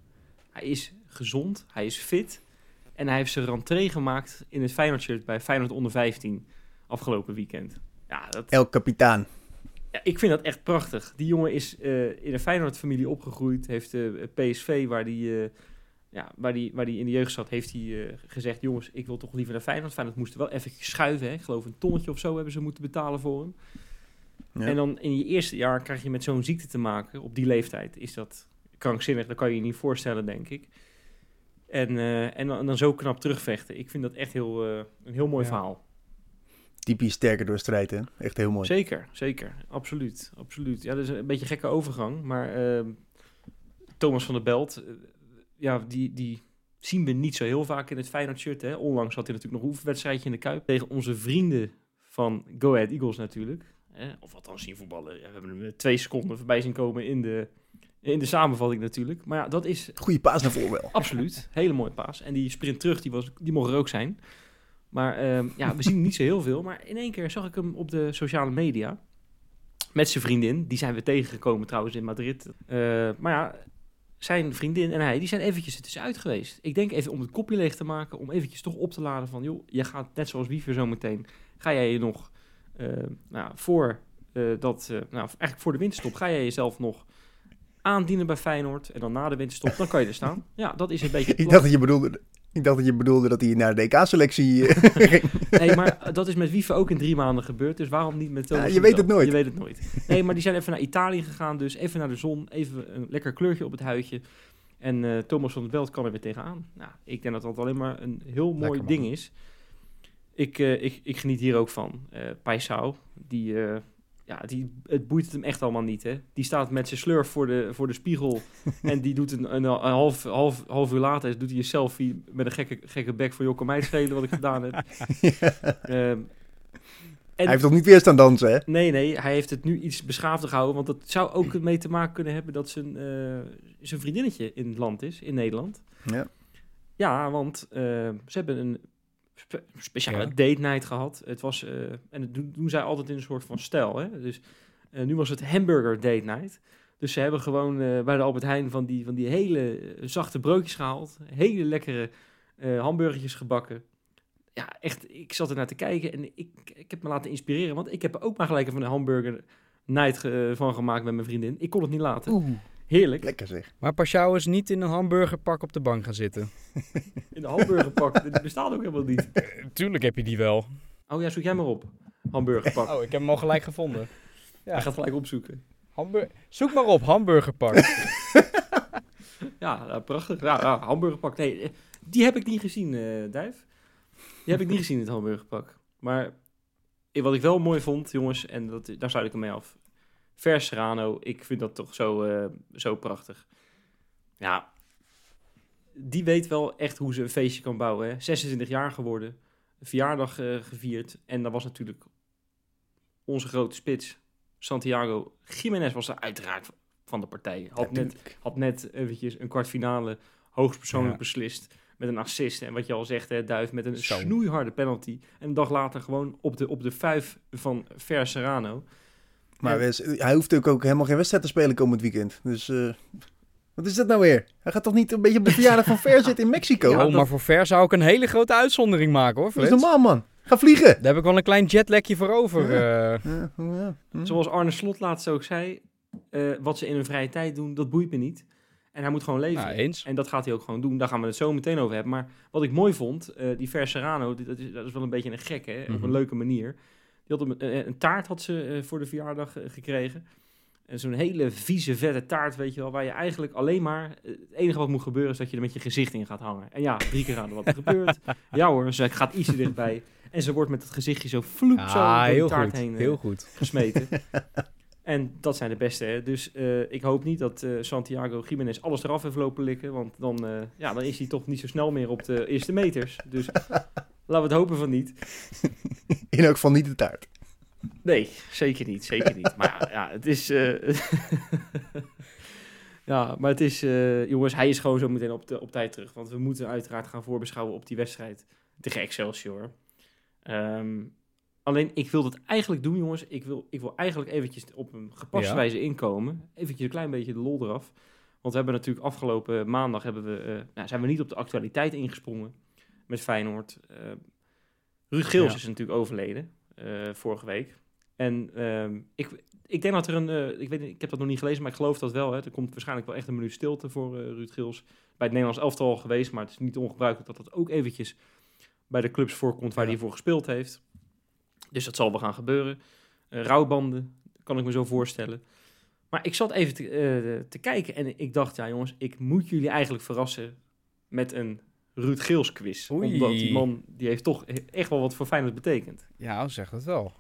Hij is gezond, hij is fit. En hij heeft zijn rentree gemaakt in het Feyenoord-shirt bij Feyenoord onder 15 afgelopen weekend. Ja, dat, El Capitaan. ja, ik vind dat echt prachtig. Die jongen is eh, in een Feyenoord-familie opgegroeid. Heeft PSV, waar die, ja, waar, die, waar die in de jeugd zat, heeft hij eh, gezegd... jongens, ik wil toch liever naar Feyenoord. Feyenoord moest wel even schuiven. Hè. Ik geloof een tonnetje of zo hebben ze moeten betalen voor hem. Ja. En dan in je eerste jaar krijg je met zo'n ziekte te maken. Op die leeftijd is dat krankzinnig. Dat kan je je niet voorstellen, denk ik. En, eh, en, dan, en dan zo knap terugvechten. Ik vind dat echt heel, eh, een heel mooi Ja. verhaal. Typisch sterker door strijd, hè? Echt heel mooi. Zeker, zeker. Absoluut, absoluut. Ja, dat is een beetje een gekke overgang. Maar ehm, Thomas van der Belt, ja, die, die zien we niet zo heel vaak in het Feyenoord-shirt. Hè. Onlangs had hij natuurlijk nog een oefenwedstrijdje in de Kuip. Tegen onze vrienden van Go Ahead Eagles natuurlijk. Hè. Of althans zien voetballen. Ja, we hebben hem eh, twee seconden voorbij zien komen in de, in de samenvatting natuurlijk. Maar ja, dat is Goeie paas naar voren wel. Absoluut. Hele mooie paas. En die sprint terug, die, was, die mocht er ook zijn. Maar ehm, ja, we zien niet zo heel veel. Maar in één keer zag ik hem op de sociale media. Met zijn vriendin. Die zijn we tegengekomen trouwens in Madrid. Eh, maar ja, zijn vriendin en hij, die zijn eventjes er tussenuit geweest. Ik denk even om het kopje leeg te maken. Om eventjes toch op te laden van... joh, je gaat net zoals Wiever zo meteen... ga jij je nog eh, nou, voor eh, dat... eh, nou, eigenlijk voor de winterstop... ga jij jezelf nog aandienen bij Feyenoord. En dan na de winterstop, dan kan je er staan. Ja, dat is een beetje het Ik dacht dat je bedoelde, ik dacht dat, je bedoelde dat hij naar de DK-selectie eh, ging. Nee, maar dat is met Wieven ook in drie maanden gebeurd. Dus waarom niet met Thomas Ja, je weet het nooit. Je weet het nooit. Nee, maar die zijn even naar Italië gegaan. Dus even naar de zon. Even een lekker kleurtje op het huidje. En eh, Thomas van der Belt kan er weer tegenaan. Nou, ik denk dat dat alleen maar een heel mooi ding is. Ik, eh, ik, ik geniet hier ook van. Paisao, die, ja, die, het boeit het hem echt allemaal niet. Hè? Die staat met zijn slurf voor de, voor de spiegel. en die doet een, een, een half, half, half uur later doet hij een selfie met een gekke, gekke bek van... joh, kan mij schelen wat ik gedaan heb. Ehm, en- Hij heeft toch niet weer staan dansen, hè? Nee, nee, hij heeft het nu iets beschaafder gehouden. Want dat zou ook mee te maken kunnen hebben dat zijn, eh, zijn vriendinnetje in het land is, in Nederland. Ja. Ja, want eh, ze hebben een spe- speciale Ja. date night gehad. Het was, eh, en dat doen, doen zij altijd in een soort van stijl. Hè? Dus eh, nu was het hamburger date night. Dus ze hebben gewoon eh, bij de Albert Heijn van die, van die hele zachte broodjes gehaald. Hele lekkere hamburgertjes gebakken. Ja, echt, ik zat er naar te kijken en ik, ik heb me laten inspireren. Want ik heb ook maar gelijk even een hamburger night van gemaakt met mijn vriendin. Ik kon het niet laten. Oeh. Heerlijk. Lekker zeg. Maar Pashao is niet in een hamburgerpak op de bank gaan zitten. In de hamburgerpak. Dit bestaat ook helemaal niet. Tuurlijk heb je die wel. Oh ja, zoek jij maar op. Hamburgerpak. Oh, ik heb hem al gelijk gevonden. Ja. Hij gaat gelijk opzoeken. Hamburg... Zoek maar op, hamburgerpak. Ja, ja, prachtig. Ja, ja, hamburgerpak. Nee, eh, die heb ik niet gezien, eh Duif. Die heb ik niet gezien, het hamburgerpak. Maar eh, wat ik wel mooi vond, jongens, en dat, daar sluit ik hem mee af. Vers Serrano, ik vind dat toch zo, eh, zo prachtig. Ja, die weet wel echt hoe ze een feestje kan bouwen. Hè? 26 jaar geworden, verjaardag eh, gevierd. En dat was natuurlijk onze grote spits, Santiago Jiménez, was er uiteraard van de partij. Had net had net eventjes een kwartfinale hoogstpersoonlijk Ja. beslist. Met een assist. En wat je al zegt, hè, Duif, met een Zo. snoeiharde penalty. En een dag later gewoon op de, op de vijf van Ver Serrano. Maar Ja. Hij hoeft ook, ook helemaal geen wedstrijd te spelen komend weekend. Dus eh, wat is dat nou weer? Hij gaat toch niet een beetje op de verjaardag van Ver zitten in Mexico? Ja, oh, dat- maar voor ver zou ik een hele grote uitzondering maken hoor, dat is Frits. normaal, man. Ga vliegen. Daar heb ik wel een klein jetlagje voor over. eh. Ja, ja, hm. Zoals Arne Slot laatst ook zei. eh, wat ze in hun vrije tijd doen, dat boeit me niet. En hij moet gewoon leven. Nou, eens. En dat gaat hij ook gewoon doen. Daar gaan we het zo meteen over hebben. Maar wat ik mooi vond, eh, die Ver Serrano, die- dat is, dat is wel een beetje een gek, hè? Op Mhm. een leuke manier. Had een, eh, een taart had ze eh, voor de verjaardag eh, gekregen. En zo'n hele vieze, vette taart, weet je wel, waar je eigenlijk alleen maar... eh, het enige wat moet gebeuren is dat je er met je gezicht in gaat hangen. En ja, drie keer raden wat er gebeurt. Ja hoor, ze gaat iets te dichtbij. En ze wordt met het gezichtje zo vloep zo Ah, door die heel taart goed. heen eh, Heel goed. gesmeten. en dat zijn de beste. Hè? Dus eh, ik hoop niet dat eh, Santiago Jiménez alles eraf heeft lopen likken. Want dan, eh, ja, dan is hij toch niet zo snel meer op de eerste meters. Dus laten we het hopen van niet. In elk geval niet de taart. Nee, zeker niet. Zeker niet. Maar ja, het is... ja, maar het is... jongens, hij is gewoon zo meteen op, de, op tijd terug. Want we moeten uiteraard gaan voorbeschouwen op die wedstrijd tegen Excelsior. Ehm, alleen, ik wil dat eigenlijk doen, jongens. Ik wil, ik wil eigenlijk eventjes op een gepaste Ja. wijze inkomen. Eventjes een klein beetje de lol eraf. Want we hebben natuurlijk afgelopen maandag... Hebben we, eh, nou, zijn we niet op de actualiteit ingesprongen met Feyenoord. Eh Ruud Geels Ja. is natuurlijk overleden eh, vorige week. En ehm, ik, ik denk dat er een... ik, weet, ik heb dat nog niet gelezen, maar ik geloof dat wel. Hè. Er komt waarschijnlijk wel echt een minuut stilte voor Ruud Geels. Bij het Nederlands elftal al geweest, maar het is niet ongebruikelijk dat dat ook eventjes bij de clubs voorkomt waar Ja. hij voor gespeeld heeft. Dus dat zal wel gaan gebeuren. Eh rouwbanden, kan ik me zo voorstellen. Maar ik zat even te, eh, te kijken en ik dacht, ja jongens, ik moet jullie eigenlijk verrassen met een Ruud Geels quiz. Oei. Omdat die man, die heeft toch echt wel wat voor Feyenoord betekend. Ja, zeg dat wel.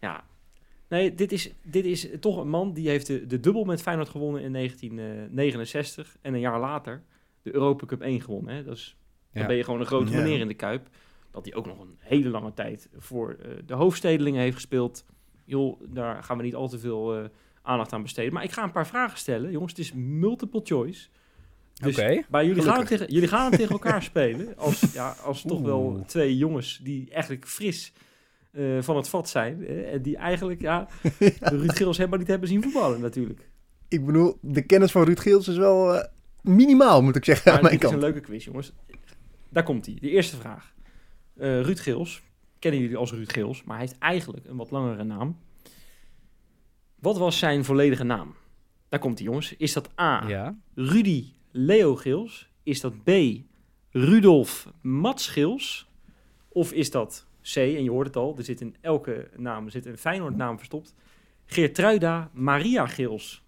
Ja. Nee, dit is, dit is toch een man die heeft de, de dubbel met Feyenoord gewonnen in 1969. En een jaar later de Europa Cup 1 gewonnen. Hè. Dat is, Dan ben je gewoon een grote Ja. meneer in de Kuip. Dat hij ook nog een hele lange tijd voor eh, de hoofdstedelingen heeft gespeeld. Joh, daar gaan we niet al te veel eh, aandacht aan besteden. Maar ik ga een paar vragen stellen. Jongens, het is multiple choice. Dus Oké. maar jullie gaan, tegen, jullie gaan tegen elkaar spelen. Als, ja, als toch wel twee jongens die eigenlijk fris eh, van het vat zijn. en die eigenlijk ja, Ruud Gilles helemaal niet hebben zien voetballen natuurlijk. Ik bedoel, de kennis van Ruud Geels is wel minimaal, moet ik zeggen, Maar aan mijn dit is een kant. leuke quiz, jongens. Daar komt hij. De eerste vraag. Eh, Ruud Gils. Kennen jullie als Ruud Gils, maar hij heeft eigenlijk een wat langere naam. Wat was zijn volledige naam? Daar komt hij, jongens. Is dat A. Ja. Rudy Leo Gils? Is dat B. Rudolf Mats Gils? Of is dat C, en je hoort het al, er zit in elke naam er zit een Feyenoord naam verstopt. Geertruida Maria Gils.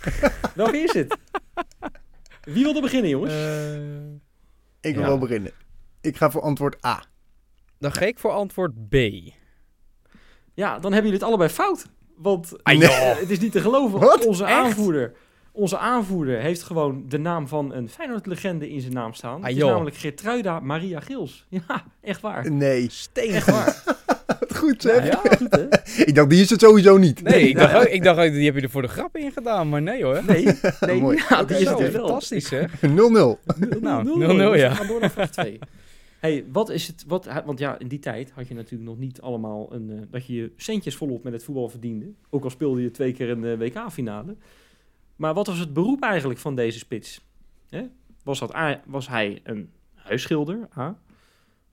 Welke is het? Wie wil er beginnen, jongens? Ik wil Ja. wel beginnen. Ik ga voor antwoord A. Dan ga ik voor antwoord B. Ja, dan hebben jullie het allebei fout. Want Ah, Nee. het is niet te geloven. Wat? Onze Echt? aanvoerder, onze aanvoerder heeft gewoon de naam van een Feyenoord-legende in zijn naam staan. Ah, het is joh. namelijk Gertruida Maria Gils. Ja, echt waar. Nee. Steen. Echt waar. Wat goed zeg. Ja, goed hè? Ik dacht, die is het sowieso niet. Nee, ik dacht, ook, ik dacht ook, die heb je er voor de grap in gedaan, maar nee hoor. Nee, nee Mooi. ja, die is het wel. fantastisch hè. 0-0. 0-0. Nou, 0-0, jongens. ja. We gaan door naar vraag 2. Hey, wat is het, wat, want ja, in die tijd had je natuurlijk nog niet allemaal een, eh, dat je je centjes volop met het voetbal verdiende. Ook al speelde je twee keer een eh, WK-finale. Maar wat was het beroep eigenlijk van deze spits? Hè? Was, dat A, was hij een huisschilder? A?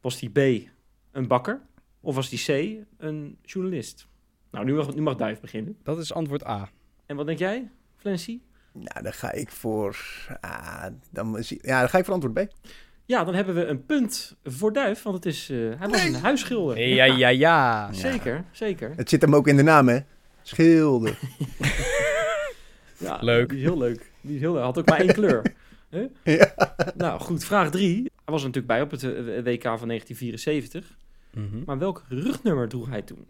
Was die B een bakker? Of was die C een journalist? Nou, nu mag, nu mag Duif beginnen. Dat is antwoord A. En wat denk jij, Flancy? Nou, dan ga ik voor... Ah, dan, is- ja, dan ga ik voor antwoord B. Ja, dan hebben we een punt voor Duif, want het is, eh, hij was een huisschilder. Ja, ja, ja. Zeker, zeker. Het zit hem ook in de naam, hè? Schilder. Ja, Leuk. Die is heel leuk. Die is heel leuk. Had ook maar één kleur. Huh? Ja. Nou goed, vraag drie. Hij was er natuurlijk bij op het eh, WK van 1974. Mhm. Maar welk rugnummer droeg hij toen?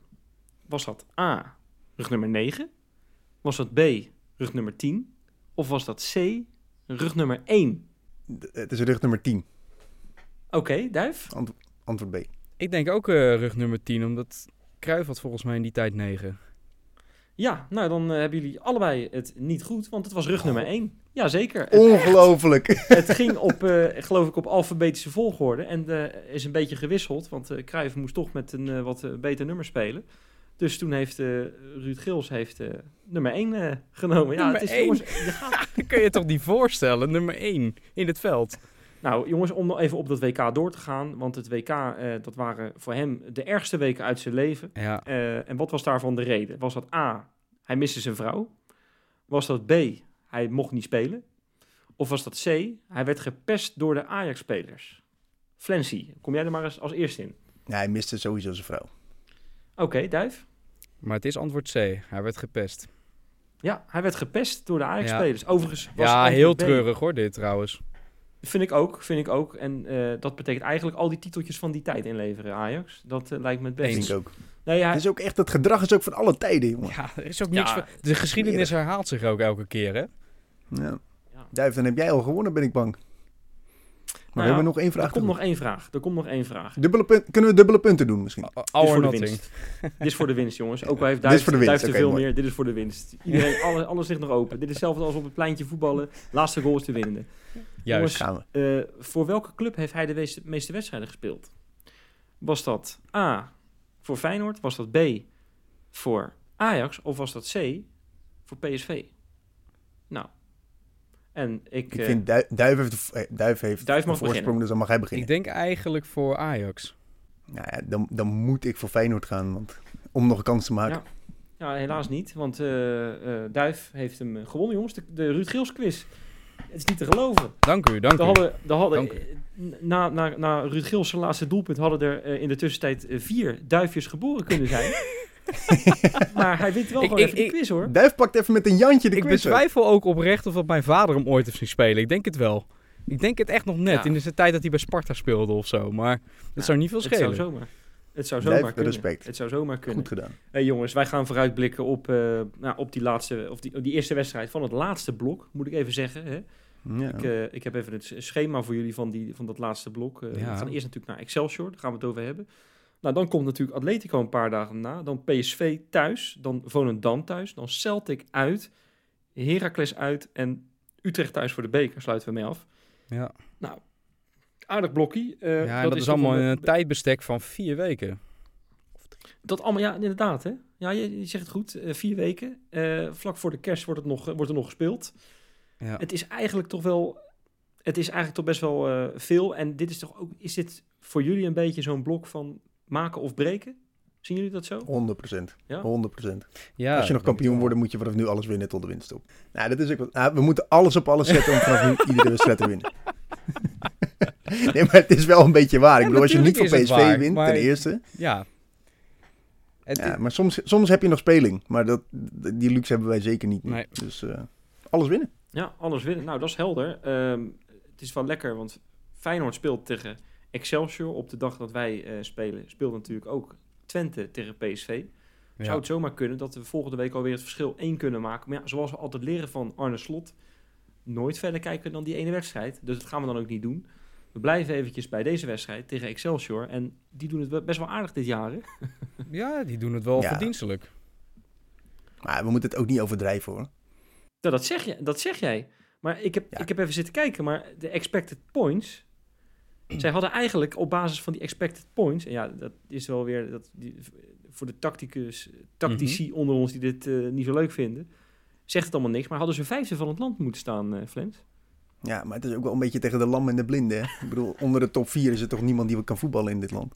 Was dat A, rugnummer 9? Was dat B, rugnummer 10? Of was dat C, rugnummer 1? D- Het is rug nummer 10. Oké, Duif? Antwoord B. Ik denk ook eh, rug nummer 10, omdat Cruijff had volgens mij in die tijd 9. Ja, nou dan eh, hebben jullie allebei het niet goed, want het was rugnummer 1. Jazeker. Ongelooflijk. het ging op, eh, geloof ik, op alfabetische volgorde en is een beetje gewisseld, want eh Cruijff moest toch met een wat beter nummer spelen. Dus toen heeft eh, Ruud Gils heeft, eh, nummer 1 eh, genomen. Ja, Nummer het is, één? jongens, je gaat kun je toch niet voorstellen, nummer 1 in het veld. Nou, jongens, om nog even op dat WK door te gaan. Want het WK, eh, dat waren voor hem de ergste weken uit zijn leven. Ja, Eh, en wat was daarvan de reden? Was dat A, hij miste zijn vrouw? Was dat B, hij mocht niet spelen? Of was dat C, hij werd gepest door de Ajax-spelers? Flancy, kom jij er maar eens als eerste in. Ja, hij miste sowieso zijn vrouw. Oké, Duif. maar het is antwoord C. Hij werd gepest. Ja, hij werd gepest door de Ajax-spelers. Overigens was Ja, heel B. treurig hoor, dit trouwens. Vind ik ook, vind ik ook. En eh, dat betekent eigenlijk al die titeltjes van die tijd inleveren, Ajax. Dat eh, lijkt me het Denk beste. ik ook. Nee, hij, Het is ook echt, het gedrag is ook van alle tijden, jongen. Ja, er is ook Ja, niks van- De geschiedenis herhaalt zich ook elke keer, hè? Ja. Ja. Duif, dan heb jij al gewonnen, ben ik bang. Maar Nou we ja, hebben nog één vraag. Er komt nog één vraag. Er komt nog één vraag. Dubbele punt, kunnen we dubbele punten doen misschien? All Dit is voor de winst. Dit is voor de winst, jongens. Ook al heeft Dit is Duif, voor de winst, Duif te oké, veel mooi. meer. Dit is voor de winst. Iedereen, alles, alles ligt nog open. Dit is hetzelfde als op het pleintje voetballen. Laatste goal is de winnende. Juist. Gaan we. Eh, voor welke club heeft hij de meeste, meeste wedstrijden gespeeld? Was dat A voor Feyenoord? Was dat B voor Ajax? Of was dat C voor PSV? Nou. En ik... Ik eh, vind Duif, Duif heeft, eh, Duif heeft Duif mag voorsprong, beginnen. dus dan mag hij beginnen. Ik denk eigenlijk voor Ajax. Nou ja, dan, dan moet ik voor Feyenoord gaan, want, om nog een kans te maken. Ja. Ja, helaas niet, want eh, eh, Duif heeft hem eh, gewonnen, jongens. De, de Ruud Geels quiz. Het is niet te geloven. Dank u, dank u. hadden, hadden, Dank u. eh, na, na, na Ruud Geels zijn laatste doelpunt hadden er eh, in de tussentijd eh, vier duifjes geboren kunnen zijn. maar hij wint wel Ik- gewoon ik- even de ik- quiz, hoor. Duif pakt even met een Jantje de Ik quiz. ook. betwijfel ook oprecht of dat mijn vader hem ooit heeft zien spelen. Ik denk het wel. Ik denk het echt nog net, Ja. in de tijd dat hij bij Sparta speelde of zo. Maar het Ja, zou niet veel Het zou schelen. zomaar. Het zou zomaar kunnen. respect. Het zou zomaar kunnen. Goed gedaan. Hey, jongens, wij gaan vooruitblikken op, eh, nou, op die laatste, of die, die eerste wedstrijd van het laatste blok, moet ik even zeggen. Hè? Ja. Ik, eh, ik heb even het schema voor jullie van, die, van dat laatste blok. Eh, Ja. We gaan eerst natuurlijk naar Excelsior, daar gaan we het over hebben. Nou, dan komt natuurlijk Atletico een paar dagen na. Dan PSV thuis, dan Volendam thuis, dan Celtic uit, Heracles uit en Utrecht thuis voor de beker, sluiten we mee af. Ja, Nou, aardig blokkie. eh, ja dat, is allemaal in een- tijdbestek van vier weken. Dat allemaal, ja, inderdaad. Hè? Ja, je, je zegt het goed. eh, vier weken. Eh, vlak voor de kerst wordt, het nog, wordt er nog gespeeld. Ja. Het is eigenlijk toch wel. Het is eigenlijk toch best wel veel. En dit is toch ook. Is dit voor jullie een beetje zo'n blok van maken of breken? Zien jullie dat zo? 100%. Ja? 100%. Ja, Als je nog kampioen wordt, moet je vanaf nu alles winnen tot de winst op. Nou, dat is ook wat. Nou, we moeten alles op alles zetten om vanaf nu iedere wedstrijd te winnen. nee, maar het is wel een beetje waar. Ik Ja, bedoel, als je niet is PSV waar, wint, maar- ten eerste. Ja. Het, Ja, maar soms, soms heb je nog speling. Maar dat, die luxe hebben wij zeker niet. meer. Nee. Dus eh, alles winnen. Ja, alles winnen. Nou, dat is helder. Ehm, het is wel lekker, want Feyenoord speelt tegen Excelsior. Op de dag dat wij eh, spelen, speelt natuurlijk ook Twente tegen PSV. ja. Zou het zomaar kunnen dat we volgende week alweer het verschil één kunnen maken. Maar ja, zoals we altijd leren van Arne Slot, nooit verder kijken dan die ene wedstrijd. Dus dat gaan we dan ook niet doen. We blijven eventjes bij deze wedstrijd tegen Excelsior. En die doen het best wel aardig dit jaar. Hè? ja, die doen het wel Ja. verdienstelijk. Maar we moeten het ook niet overdrijven hoor. Nou, dat, zeg je, dat zeg jij. Maar ik heb, Ja. ik heb even zitten kijken. Maar de expected points. zij hadden eigenlijk op basis van die expected points. En ja, dat is wel weer. Dat, die, voor de tacticus, tactici onder ons die dit eh, niet zo leuk vinden. Zegt het allemaal niks. Maar hadden ze vijfde van het land moeten staan, eh Flens? Ja, maar het is ook wel een beetje tegen de lam en de blinden. Hè? Ik bedoel, onder de top 4 is er toch niemand die kan voetballen in dit land.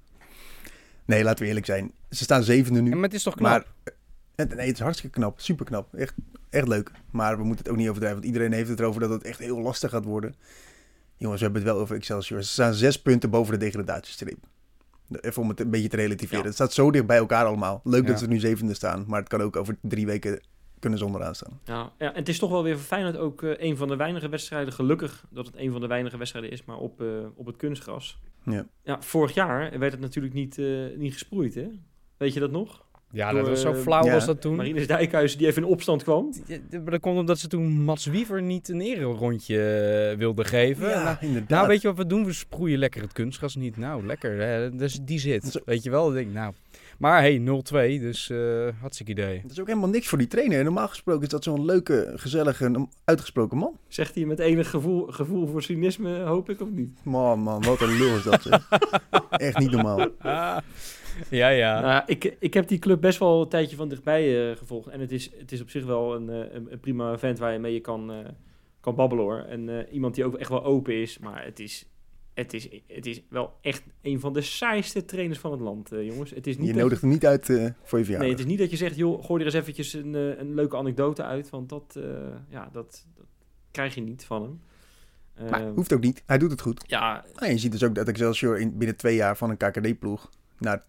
Nee, laten we eerlijk zijn. Ze staan zevende nu. Ja, maar het is toch knap? maar Het- Nee, het is hartstikke knap. Super knap. Echt, echt leuk. Maar we moeten het ook niet overdrijven. Want iedereen heeft het erover dat het echt heel lastig gaat worden. Jongens, we hebben het wel over Excelsior. Ze staan zes punten boven de degradatiestreep. Even om het een beetje te relativeren. Ja. Het staat zo dicht bij elkaar allemaal. Leuk dat ze nu zevende staan. Maar het kan ook over drie weken kunnen ze onderaan staan. Ja, ja, en het is toch wel weer voor Feyenoord ook eh, een van de weinige wedstrijden. Gelukkig dat het een van de weinige wedstrijden is, maar op, eh, op het kunstgras. Ja. Ja, vorig jaar werd het natuurlijk niet, eh, niet gesproeid, hè? Weet je dat nog? Ja, Door, dat was zo eh, flauw ja, was dat toen. Marinus Dijkhuizen die even in opstand kwam. Ja, Maar dat komt omdat ze toen Mats Wiever niet een erenrondje eh, wilden geven. nou, inderdaad. nou, weet je wat we doen? We sproeien lekker het kunstgras niet. Nou, lekker. Hè? Dus die zit. Zo. Weet je wel? Ik denk, nou. Maar hey, 0-2, dus eh hartstikke idee. Het is ook helemaal niks voor die trainer. Normaal gesproken is dat zo'n leuke, gezellige, uitgesproken man. Zegt hij met enig gevoel, gevoel voor cynisme, hoop ik, of niet? Man, man, wat een lul is dat. zeg. Echt niet normaal. ja, ja. Nou, ik, ik heb die club best wel een tijdje van dichtbij eh, gevolgd. En het is, het is op zich wel een, eh, een, een prima vent waar je mee je kan, eh, kan babbelen hoor. En eh, iemand die ook echt wel open is. Maar het is, het is, het is wel echt een van de saaiste trainers van het land, jongens. Het is niet Je dat nodigt hem niet uit eh, voor je Nee, verjaardag. het is niet dat je zegt, joh, gooi er eens eventjes een, een leuke anekdote uit. Want dat, eh, ja, dat, dat krijg je niet van hem. Maar Ehm, hoeft ook niet. Hij doet het goed. ja, Ah, je ziet dus ook dat Excelsior in, binnen twee jaar van een KKD-ploeg naar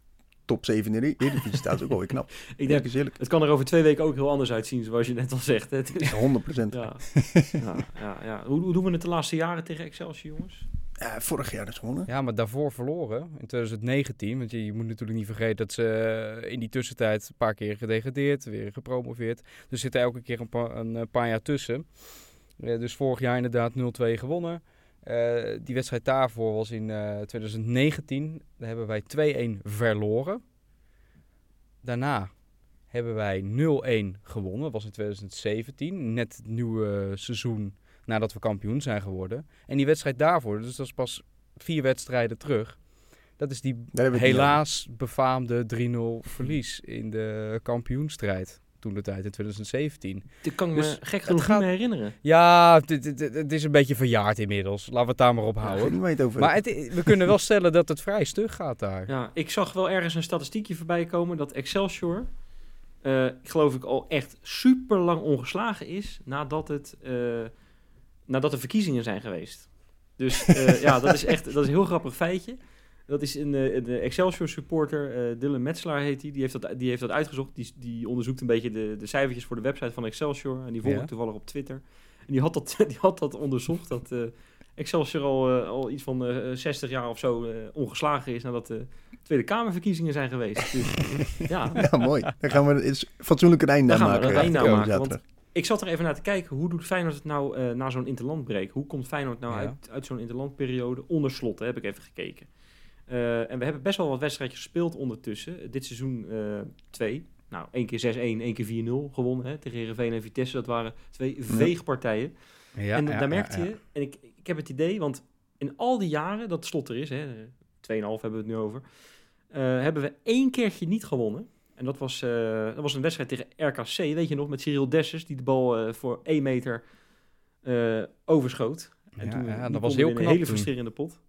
top 7 in de Eredivisie staat. Is ook wel weer knap. ik denk, eens eerlijk. het kan er over twee weken ook heel anders uitzien, zoals je net al zegt. hè. Het is- 100 procent. ja, ja, ja, ja. Hoe, hoe doen we het de laatste jaren tegen Excelsior, jongens? Ja, vorig jaar dus gewonnen. Ja, maar daarvoor verloren in 2019. Want je, je moet natuurlijk niet vergeten dat ze eh, in die tussentijd een paar keer gedegradeerd, weer gepromoveerd. Dus er zit elke keer een, pa- een eh, paar jaar tussen. Eh, dus vorig jaar inderdaad 0-2 gewonnen. Eh, die wedstrijd daarvoor was in eh, 2019. Daar hebben wij 2-1 verloren. Daarna hebben wij 0-1 gewonnen. Dat was in 2017. Net het nieuwe seizoen nadat we kampioen zijn geworden. En die wedstrijd daarvoor, dus dat is pas vier wedstrijden terug. Dat is die helaas befaamde 3-0 verlies in de kampioenstrijd. Toen de tijd in 2017. Dat kan ik Dus me gek het genoeg gaat- niet meer herinneren. Ja, het- is een beetje verjaard inmiddels. Laten we het daar maar op. Ik houden. je het over Maar het, we kunnen wel stellen dat het vrij stug gaat daar. Ja, ik zag wel ergens een statistiekje voorbij komen dat Excelsior, eh, geloof ik, al echt super lang ongeslagen is nadat, het, eh, nadat er verkiezingen zijn geweest. Dus eh, ja, dat is echt dat is een heel grappig feitje. Dat is een, eh, een Excelsior supporter, eh Dylan Metzelaar heet hij, die. heeft dat, die heeft dat uitgezocht. Die, die onderzoekt een beetje de, de cijfertjes voor de website van Excelsior. En die volg ik Ja. toevallig op Twitter. En die had dat, die had dat onderzocht, dat eh, Excelsior al, eh, al iets van eh 60 jaar of zo eh, ongeslagen is nadat de Tweede Kamerverkiezingen zijn geweest. Dus, ja, Ja, mooi. Dan gaan we eens fatsoenlijk een einde Dan aan gaan we maken. een einde aan komende maken, zaterdag. ik zat er even naar te kijken, hoe doet Feyenoord het nou eh, na zo'n interlandbreak? Hoe komt Feyenoord nou Ja. uit, uit zo'n interlandperiode onder slot? Hè, heb ik even gekeken. Eh, en we hebben best wel wat wedstrijdjes gespeeld ondertussen. Dit seizoen eh, twee. Nou, één keer 6-1, één keer 4-0 gewonnen hè, tegen Heerenveen en Vitesse. Dat waren twee veegpartijen. Ja, en ja, daar merkte ja, je, en ik, ik heb het idee, want in al die jaren dat slot er is, hè, 2,5 hebben we het nu over, eh, hebben we één keertje niet gewonnen. En dat was, dat was een wedstrijd tegen RKC, weet je nog, met Cyril Dessers, die de bal voor 1 meter overschoot. En Ja, toen, dat was heel in een knap hele frustrerende pot.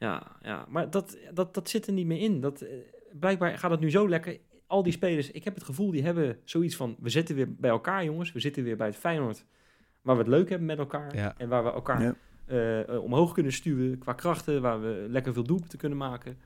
Ja, ja, maar dat, dat, dat zit er niet meer in. Dat, eh, blijkbaar gaat het nu zo lekker. Al die spelers, ik heb het gevoel, die hebben zoiets van... We zitten weer bij elkaar, jongens. We zitten weer bij het Feyenoord. Waar we het leuk hebben met elkaar. Ja. En waar we elkaar Ja. eh, eh, omhoog kunnen stuwen qua krachten. Waar we lekker veel doelpunten kunnen maken.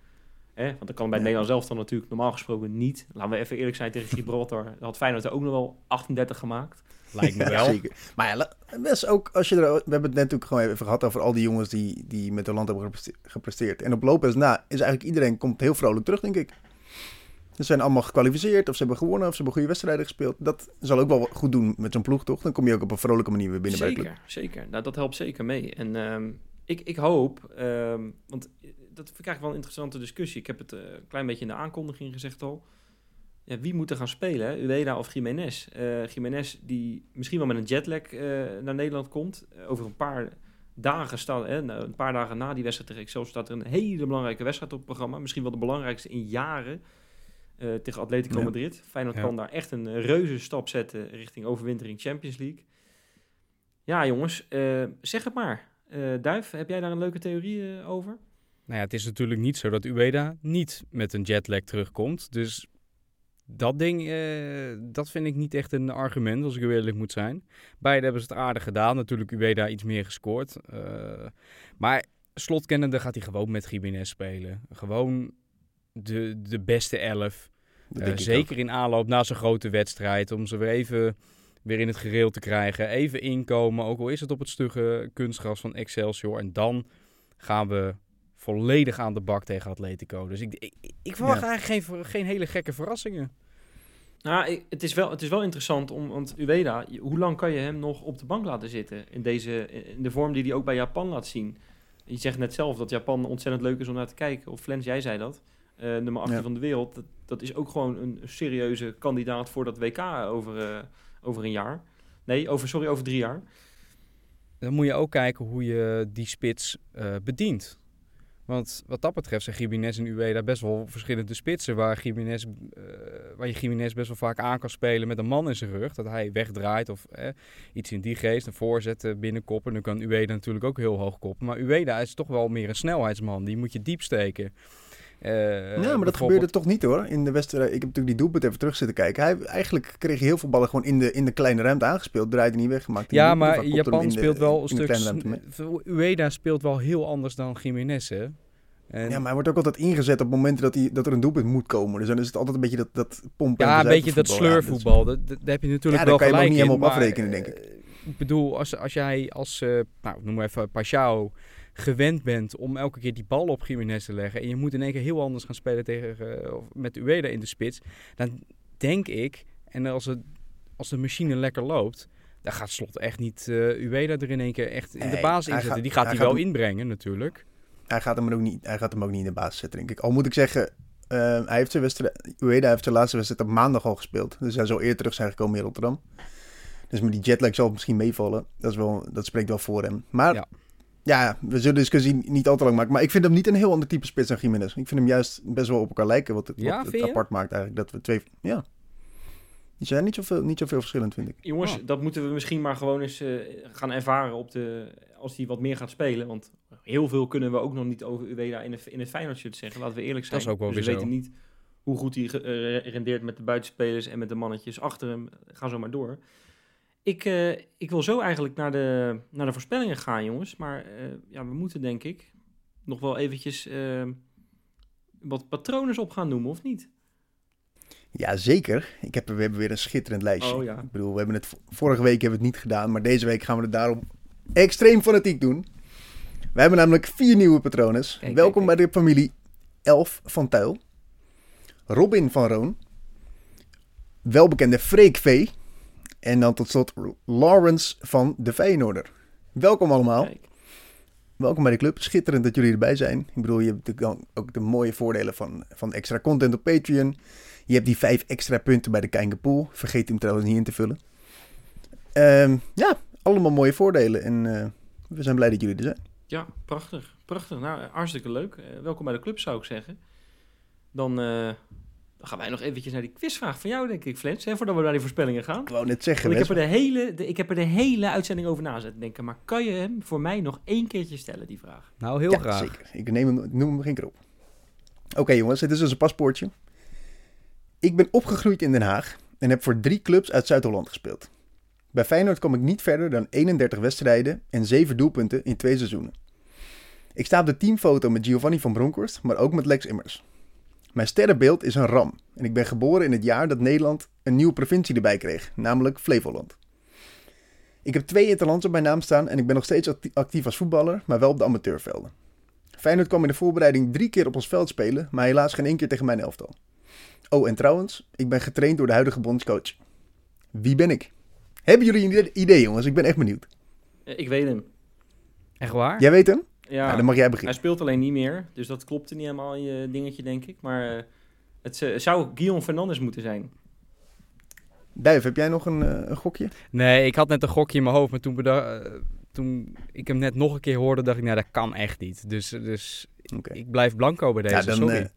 Hè? Want dat kan bij Ja. Nederland zelf dan natuurlijk normaal gesproken niet. Laten we even eerlijk zijn tegen Gibraltar. Had Feyenoord er ook nog wel 38 gemaakt. Lijkt me wel. zeker. Maar ja, best ook als je er... We hebben het net natuurlijk gewoon even gehad over al die jongens die, die met hun land hebben gepreste- gepresteerd. En op Lopez na is eigenlijk iedereen komt heel vrolijk terug, denk ik. Ze zijn allemaal gekwalificeerd, of ze hebben gewonnen, of ze hebben goede wedstrijden gespeeld. Dat zal ook wel goed doen met zo'n ploeg, toch? Dan kom je ook op een vrolijke manier weer binnen bij de club. Zeker, zeker. Nou, dat helpt zeker mee. En ehm, ik, ik hoop, ehm, want dat vind ik eigenlijk wel een interessante discussie. Ik heb het eh, een klein beetje in de aankondiging gezegd al. Ja, wie moet er gaan spelen, hè? Ueda of Jiménez? Eh Jiménez die misschien wel met een jetlag eh, naar Nederland komt. Over een paar dagen staat, hè, een paar dagen na die wedstrijd tegen Excelsior staat er een hele belangrijke wedstrijd op het programma. Misschien wel de belangrijkste in jaren tegen Atletico Ja. Madrid. Feyenoord Ja. kan daar echt een reuze stap zetten richting overwintering Champions League. Ja, jongens, zeg het maar. Duif, heb jij daar een leuke theorie over? Nou ja, het is natuurlijk niet zo dat Ueda niet met een jetlag terugkomt. Dus dat ding, eh, dat vind ik niet echt een argument, als ik eerlijk moet zijn. Beide hebben ze het aardig gedaan. Natuurlijk, Ueda iets meer gescoord. Uh, maar slotkennende gaat hij gewoon met Jiménez spelen. Gewoon de, de beste elf. Uh, zeker in aanloop na zo'n grote wedstrijd. Om ze weer even weer in het gereel te krijgen. Even inkomen, ook al is het op het stugge kunstgras van Excelsior. En dan gaan we volledig aan de bak tegen Atletico. Dus ik, ik, ik verwacht ja. eigenlijk geen, geen hele gekke verrassingen. Nou, het is wel, het is wel interessant, om, want Ueda, hoe lang kan je hem nog op de bank laten zitten? In, deze, in de vorm die hij ook bij Japan laat zien. Je zegt net zelf dat Japan ontzettend leuk is om naar te kijken. Of Flens, jij zei dat. Uh, nummer 18 van de wereld. Dat, dat, is ook gewoon een serieuze kandidaat voor dat WK over, uh, over een jaar. Nee, over, sorry, over drie jaar. Dan moet je ook kijken hoe je die spits uh, bedient. Want wat dat betreft zijn Jiménez en Ueda best wel verschillende spitsen. Waar, Jiménez, uh, waar je Jiménez best wel vaak aan kan spelen met een man in zijn rug. Dat hij wegdraait of eh, iets in die geest. Een voorzet binnenkoppen. Dan kan Ueda natuurlijk ook heel hoog koppen. Maar Ueda is toch wel meer een snelheidsman. Die moet je diep steken. Uh, ja, maar dat gebeurde toch niet hoor. In de wedstrijd, ik heb natuurlijk die doelpunt even terug zitten kijken. Hij, eigenlijk kreeg hij heel veel ballen gewoon in de, in de kleine ruimte aangespeeld. Draaide niet weg, gemaakt. Ja, maar Japan speelt wel een stuk... Ueda speelt wel heel anders dan Jiménez, hè? En... Ja, maar hij wordt ook altijd ingezet op momenten dat, hij, dat er een doelpunt moet komen. Dus dan is het altijd een beetje dat, dat pompen. Ja, een beetje dat sleurvoetbal. Dat, dat, heb je natuurlijk ja, wel gelijk kan je niet helemaal op afrekenen, denk ik. Ik bedoel, als, als jij als, uh, nou, noem maar even Pashao gewend bent om elke keer die bal op Jiménez te leggen en je moet in één keer heel anders gaan spelen tegen, uh, met Ueda in de spits, dan denk ik, en als, het, als de machine lekker loopt, dan gaat Slot echt niet uh, Ueda er in één keer echt in de baas inzetten. Gaat, die gaat hij, wel inbrengen natuurlijk. Hij gaat, hem ook niet, hij gaat hem ook niet in de baas zetten, denk ik. Al moet ik zeggen, uh, hij heeft zijn wedstrijd, Ueda heeft zijn laatste wedstrijd op maandag al gespeeld. Dus hij zal eerder terug zijn gekomen in Rotterdam. Dus met die jetlag zal het misschien meevallen. Dat, is wel, dat spreekt wel voor hem. Maar ja. Ja we zullen de discussie niet al te lang maken. Maar ik vind hem niet een heel ander type spits dan Jiménez. Ik vind hem juist best wel op elkaar lijken. Wat het, ja, wat het apart maakt eigenlijk. Dat we twee... Ja. Die zijn niet zoveel, niet zoveel verschillend, vind ik. Jongens, oh. dat moeten we misschien maar gewoon eens uh, gaan ervaren op de, als hij wat meer gaat spelen. Want heel veel kunnen we ook nog niet over Ueda in het, in het Feyenoord shirt zeggen. Laten we eerlijk zijn. Dat is ook wel dus weer we zo. weten niet hoe goed hij uh, rendeert met de buitenspelers en met de mannetjes achter hem. Ga zo maar door. Ik, uh, ik wil zo eigenlijk naar de, naar de voorspellingen gaan, jongens. Maar ja, we moeten denk ik nog wel eventjes wat patronen op gaan noemen, of niet? Ja, zeker. Ik heb, we hebben weer een schitterend lijstje. Oh, ja. Ik bedoel, we hebben het, vorige week hebben we het niet gedaan, maar deze week gaan we het daarom extreem fanatiek doen. We hebben namelijk vier nieuwe patronen. Welkom kijk, bij de familie Elf van Tuil. Robin van Roon. Welbekende Freek V. En dan tot slot Lawrence van de Feyenoorder. Welkom allemaal. Kijk. Welkom bij de club. Schitterend dat jullie erbij zijn. Ik bedoel, je hebt dan ook de mooie voordelen van, van extra content op Patreon. Je hebt die vijf extra punten bij de Kijkenpool. Vergeet hem trouwens niet in te vullen. Um, ja, allemaal mooie voordelen. En uh, we zijn blij dat jullie er zijn. Ja, prachtig. Prachtig. Nou, hartstikke leuk. Uh, welkom bij de club, zou ik zeggen. Dan, uh, dan gaan wij nog eventjes naar die quizvraag van jou, denk ik, Flens. Hè, voordat we naar die voorspellingen gaan. Ik wou net zeggen. ik, heb er de hele, de, ik heb er de hele uitzending over na zitten denken. Maar kan je hem voor mij nog één keertje stellen, die vraag? Nou, heel ja, graag. zeker. Ik neem hem, noem hem geen keer op. Oké okay, jongens, dit is dus een paspoortje. Ik ben opgegroeid in Den Haag en heb voor drie clubs uit Zuid-Holland gespeeld. Bij Feyenoord kom ik niet verder dan 31 wedstrijden en 7 doelpunten in twee seizoenen. Ik sta op de teamfoto met Giovanni van Bronckhorst, maar ook met Lex Immers. Mijn sterrenbeeld is een ram en ik ben geboren in het jaar dat Nederland een nieuwe provincie erbij kreeg, namelijk Flevoland. Ik heb twee interlands op mijn naam staan en ik ben nog steeds actief als voetballer, maar wel op de amateurvelden. Feyenoord kwam in de voorbereiding drie keer op ons veld spelen, maar helaas geen één keer tegen mijn elftal. Oh, en trouwens, ik ben getraind door de huidige bondscoach. Wie ben ik? Hebben jullie een idee, jongens? Ik ben echt benieuwd. Ik weet hem. Echt waar? Jij weet hem? Ja, nou, dan mag jij beginnen. Hij speelt alleen niet meer, dus dat klopte niet helemaal in je dingetje, denk ik. Maar uh, het uh, zou Guillaume Fernandes moeten zijn. Duif, heb jij nog een, uh, een, gokje? Nee, ik had net een gokje in mijn hoofd, maar toen, bedacht, toen ik hem net nog een keer hoorde, dacht ik, nou, dat kan echt niet. Dus, dus okay. ik blijf blanco bij deze, ja, dan, sorry.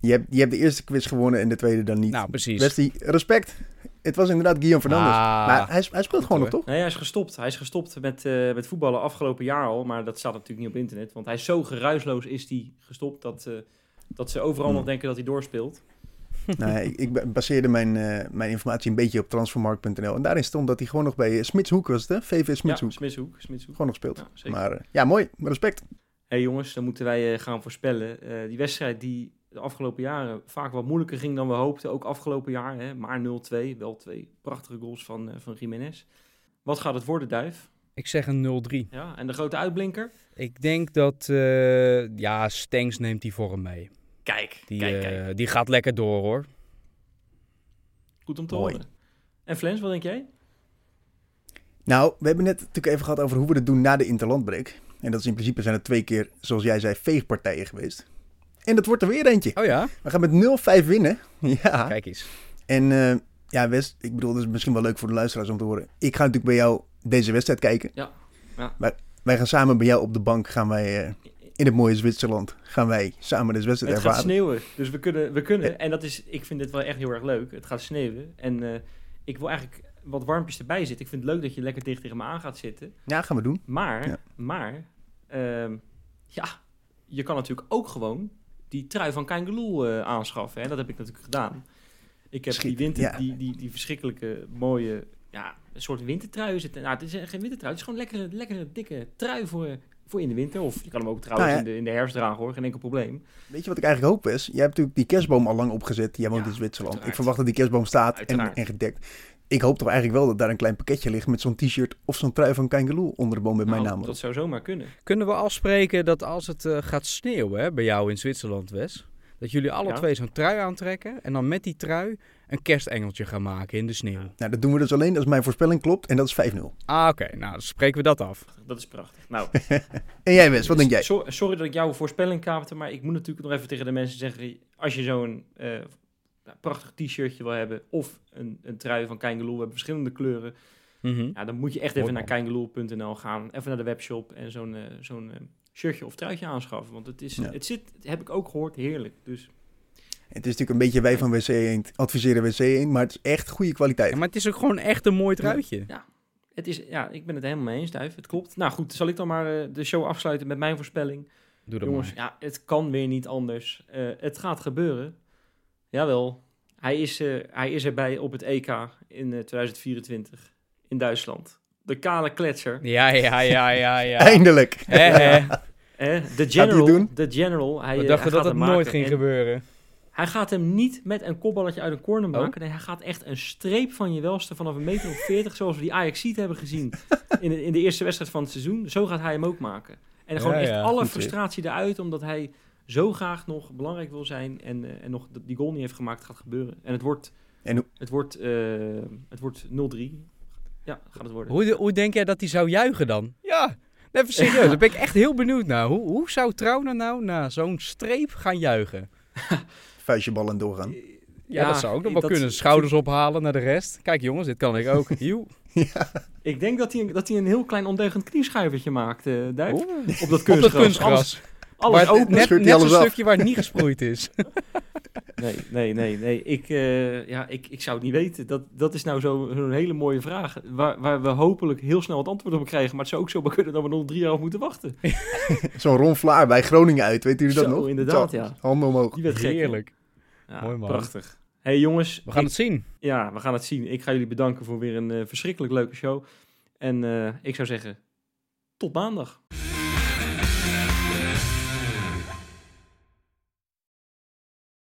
Je hebt, je hebt de eerste quiz gewonnen en de tweede dan niet. Nou, precies. Wesley, respect. Het was inderdaad Guillaume Fernandes. Ah, maar hij, hij speelt gewoon nog, toch? Nee, hij is gestopt. Hij is gestopt met, uh, met voetballen afgelopen jaar al. Maar dat staat natuurlijk niet op internet. Want hij is zo geruisloos is die gestopt dat, uh, dat ze overal hmm. nog denken dat hij doorspeelt. nou, ik, ik ba- baseerde mijn, eh, mijn informatie een beetje op transfermarkt.nl. En daarin stond dat hij gewoon nog bij eh, Smitshoek was het, hè? VV Ja, Smitshoek. Smitshoek. Smitshoek. Gewoon nog speelt. Ja, maar eh, ja, mooi. Respect. hey jongens, dan moeten wij eh, gaan voorspellen. Eh, die wedstrijd die de afgelopen jaren vaak wat moeilijker ging dan we hoopten. Ook afgelopen jaar, hè, maar 0-2. Wel twee prachtige goals van, eh van Jiménez. Wat gaat het worden, Duif? Ik zeg een 0-3. Ja, en de grote uitblinker? Ik denk dat, eh, ja, Stengs neemt die vorm mee. Kijk, Die, kijk, eh, kijk. die gaat lekker door hoor. Goed om te mooi. horen. En Flens, wat denk jij? Nou, we hebben net natuurlijk even gehad over hoe we het doen na de interlandbreak. En dat is in principe zijn het twee keer, zoals jij zei, veegpartijen geweest. En dat wordt er weer eentje. Oh ja? We gaan met 0-5 winnen. Ja. Kijk eens. En eh, ja, West, ik bedoel, dat is misschien wel leuk voor de luisteraars om te horen. Ik ga natuurlijk bij jou deze wedstrijd kijken. Ja. Ja. Maar wij gaan samen bij jou op de bank, gaan wij eh, in het mooie Zwitserland, gaan wij samen deze wedstrijd Het gaat ervaren. sneeuwen, dus we kunnen, we kunnen. En dat is, ik vind dit wel echt heel erg leuk. Het gaat sneeuwen. En eh, ik wil eigenlijk wat warmpjes erbij zitten. Ik vind het leuk dat je lekker dicht tegen me aan gaat zitten. Ja, gaan we doen. Maar, Ja. maar, ehm, ja, je kan natuurlijk ook gewoon die trui van Kangaloo eh aanschaffen. Hè? Dat heb ik natuurlijk gedaan. Ik heb Schiet, die, winter, ja. die, die, die verschrikkelijke mooie, ja, een soort wintertrui. Zitten. Nou, het is geen wintertrui, het is gewoon een lekkere, lekkere dikke trui voor, voor in de winter. Of je kan hem ook trouwens Nou ja. in, de, in de herfst dragen hoor, geen enkel probleem. Weet je wat ik eigenlijk hoop, Wes? Jij hebt natuurlijk die kerstboom al lang opgezet. Jij woont Ja, in Zwitserland. uiteraard. Ik verwacht dat die kerstboom staat en, en gedekt. Ik hoop toch eigenlijk wel dat daar een klein pakketje ligt met zo'n t-shirt of zo'n trui van Kangaloo onder de boom met mijn Nou, naam. Dat zou zomaar kunnen. Kunnen we afspreken dat als het eh, gaat sneeuwen hè, bij jou in Zwitserland, Wes, dat jullie alle Ja. twee zo'n trui aantrekken en dan met die trui een kerstengeltje gaan maken in de sneeuw? Nou, dat doen we dus alleen als mijn voorspelling klopt en dat is 5-0. Ah, oké. Nou, dan spreken we dat af. Dat is prachtig. Nou, En jij Wes, wat denk jij? So- sorry dat ik jouw voorspelling kaapte, maar ik moet natuurlijk nog even tegen de mensen zeggen... als je zo'n eh, nou, prachtig t-shirtje wil hebben of een, een trui van Kangaloo... we hebben verschillende kleuren... Mhm. Ja, dan moet je echt even naar kangaloo.nl gaan. Even naar de webshop en zo'n eh, zo'n eh, shirtje of truitje aanschaffen. Want het, is, Ja. het zit, heb ik ook gehoord, heerlijk. Dus Het is natuurlijk een beetje wij van WC Eend adviseren WC Eend, maar het is echt goede kwaliteit. Ja, maar het is ook gewoon echt een mooi truitje. het is, ja, ik ben het helemaal mee eens, Duif. Het klopt. Nou goed, zal ik dan maar eh, de show afsluiten met mijn voorspelling. Doe dat Jongens, maar. ja, het kan weer niet anders. Eh, het gaat gebeuren. Jawel, hij is, eh, hij is erbij op het EK in eh, 2024 in Duitsland. De kale kletser. Ja, ja, ja, ja, ja. Eindelijk. Hè. Eh, de general. doen? De general. Hij, We eh, dachten hij dat het nooit ging En gebeuren. Hij gaat hem niet met een kopballetje uit een corner Oh. maken. Nee, hij gaat echt een streep van je welste vanaf een meter of 40, zoals we die Ajax ziet hebben gezien in de, in de eerste wedstrijd van het seizoen. Zo gaat hij hem ook maken. En gewoon Ja, echt ja, alle frustratie eruit, omdat hij zo graag nog belangrijk wil zijn en, eh, en nog die goal niet heeft gemaakt, gaat gebeuren. En het wordt, En het wordt, eh, het wordt 0-3. Ja, gaat het worden. Hoe, hoe denk jij dat hij zou juichen dan? Ja, even serieus. Daar ben ik echt heel benieuwd naar. Hoe, hoe zou Trauner nou na zo'n streep gaan juichen? Vuistje bal en doorgaan. Ja, dat zou ook nog wel dat- kunnen. Schouders ophalen naar de rest. Kijk jongens, dit kan ik ook. Joe. Ik denk dat hij, een- dat hij een heel klein ondeugend knieschuivertje maakt, eh Duif. Op dat Op dat kunstgras. Kunstgras. Alles open. net net alles af. stukje waar het niet gesproeid is. Nee, nee, nee, nee. Ik, eh, ja, ik, ik zou het niet weten. Dat, dat is nou zo- zo'n hele mooie vraag. Waar, waar we hopelijk heel snel het antwoord op krijgen. Maar het zou ook zo maar kunnen dat we nog drie jaar op moeten wachten. Zo'n Ron Vlaar bij Groningen uit, weet jullie dat Zo, nog? inderdaad, Zo, ja. Handen omhoog. Die werd? Heerlijk. Ja, Mooi, man. Prachtig. hey, jongens. We gaan ik- het zien. Ja, we gaan het zien. Ik ga jullie bedanken voor weer een eh, verschrikkelijk leuke show. En eh, ik zou zeggen, tot maandag.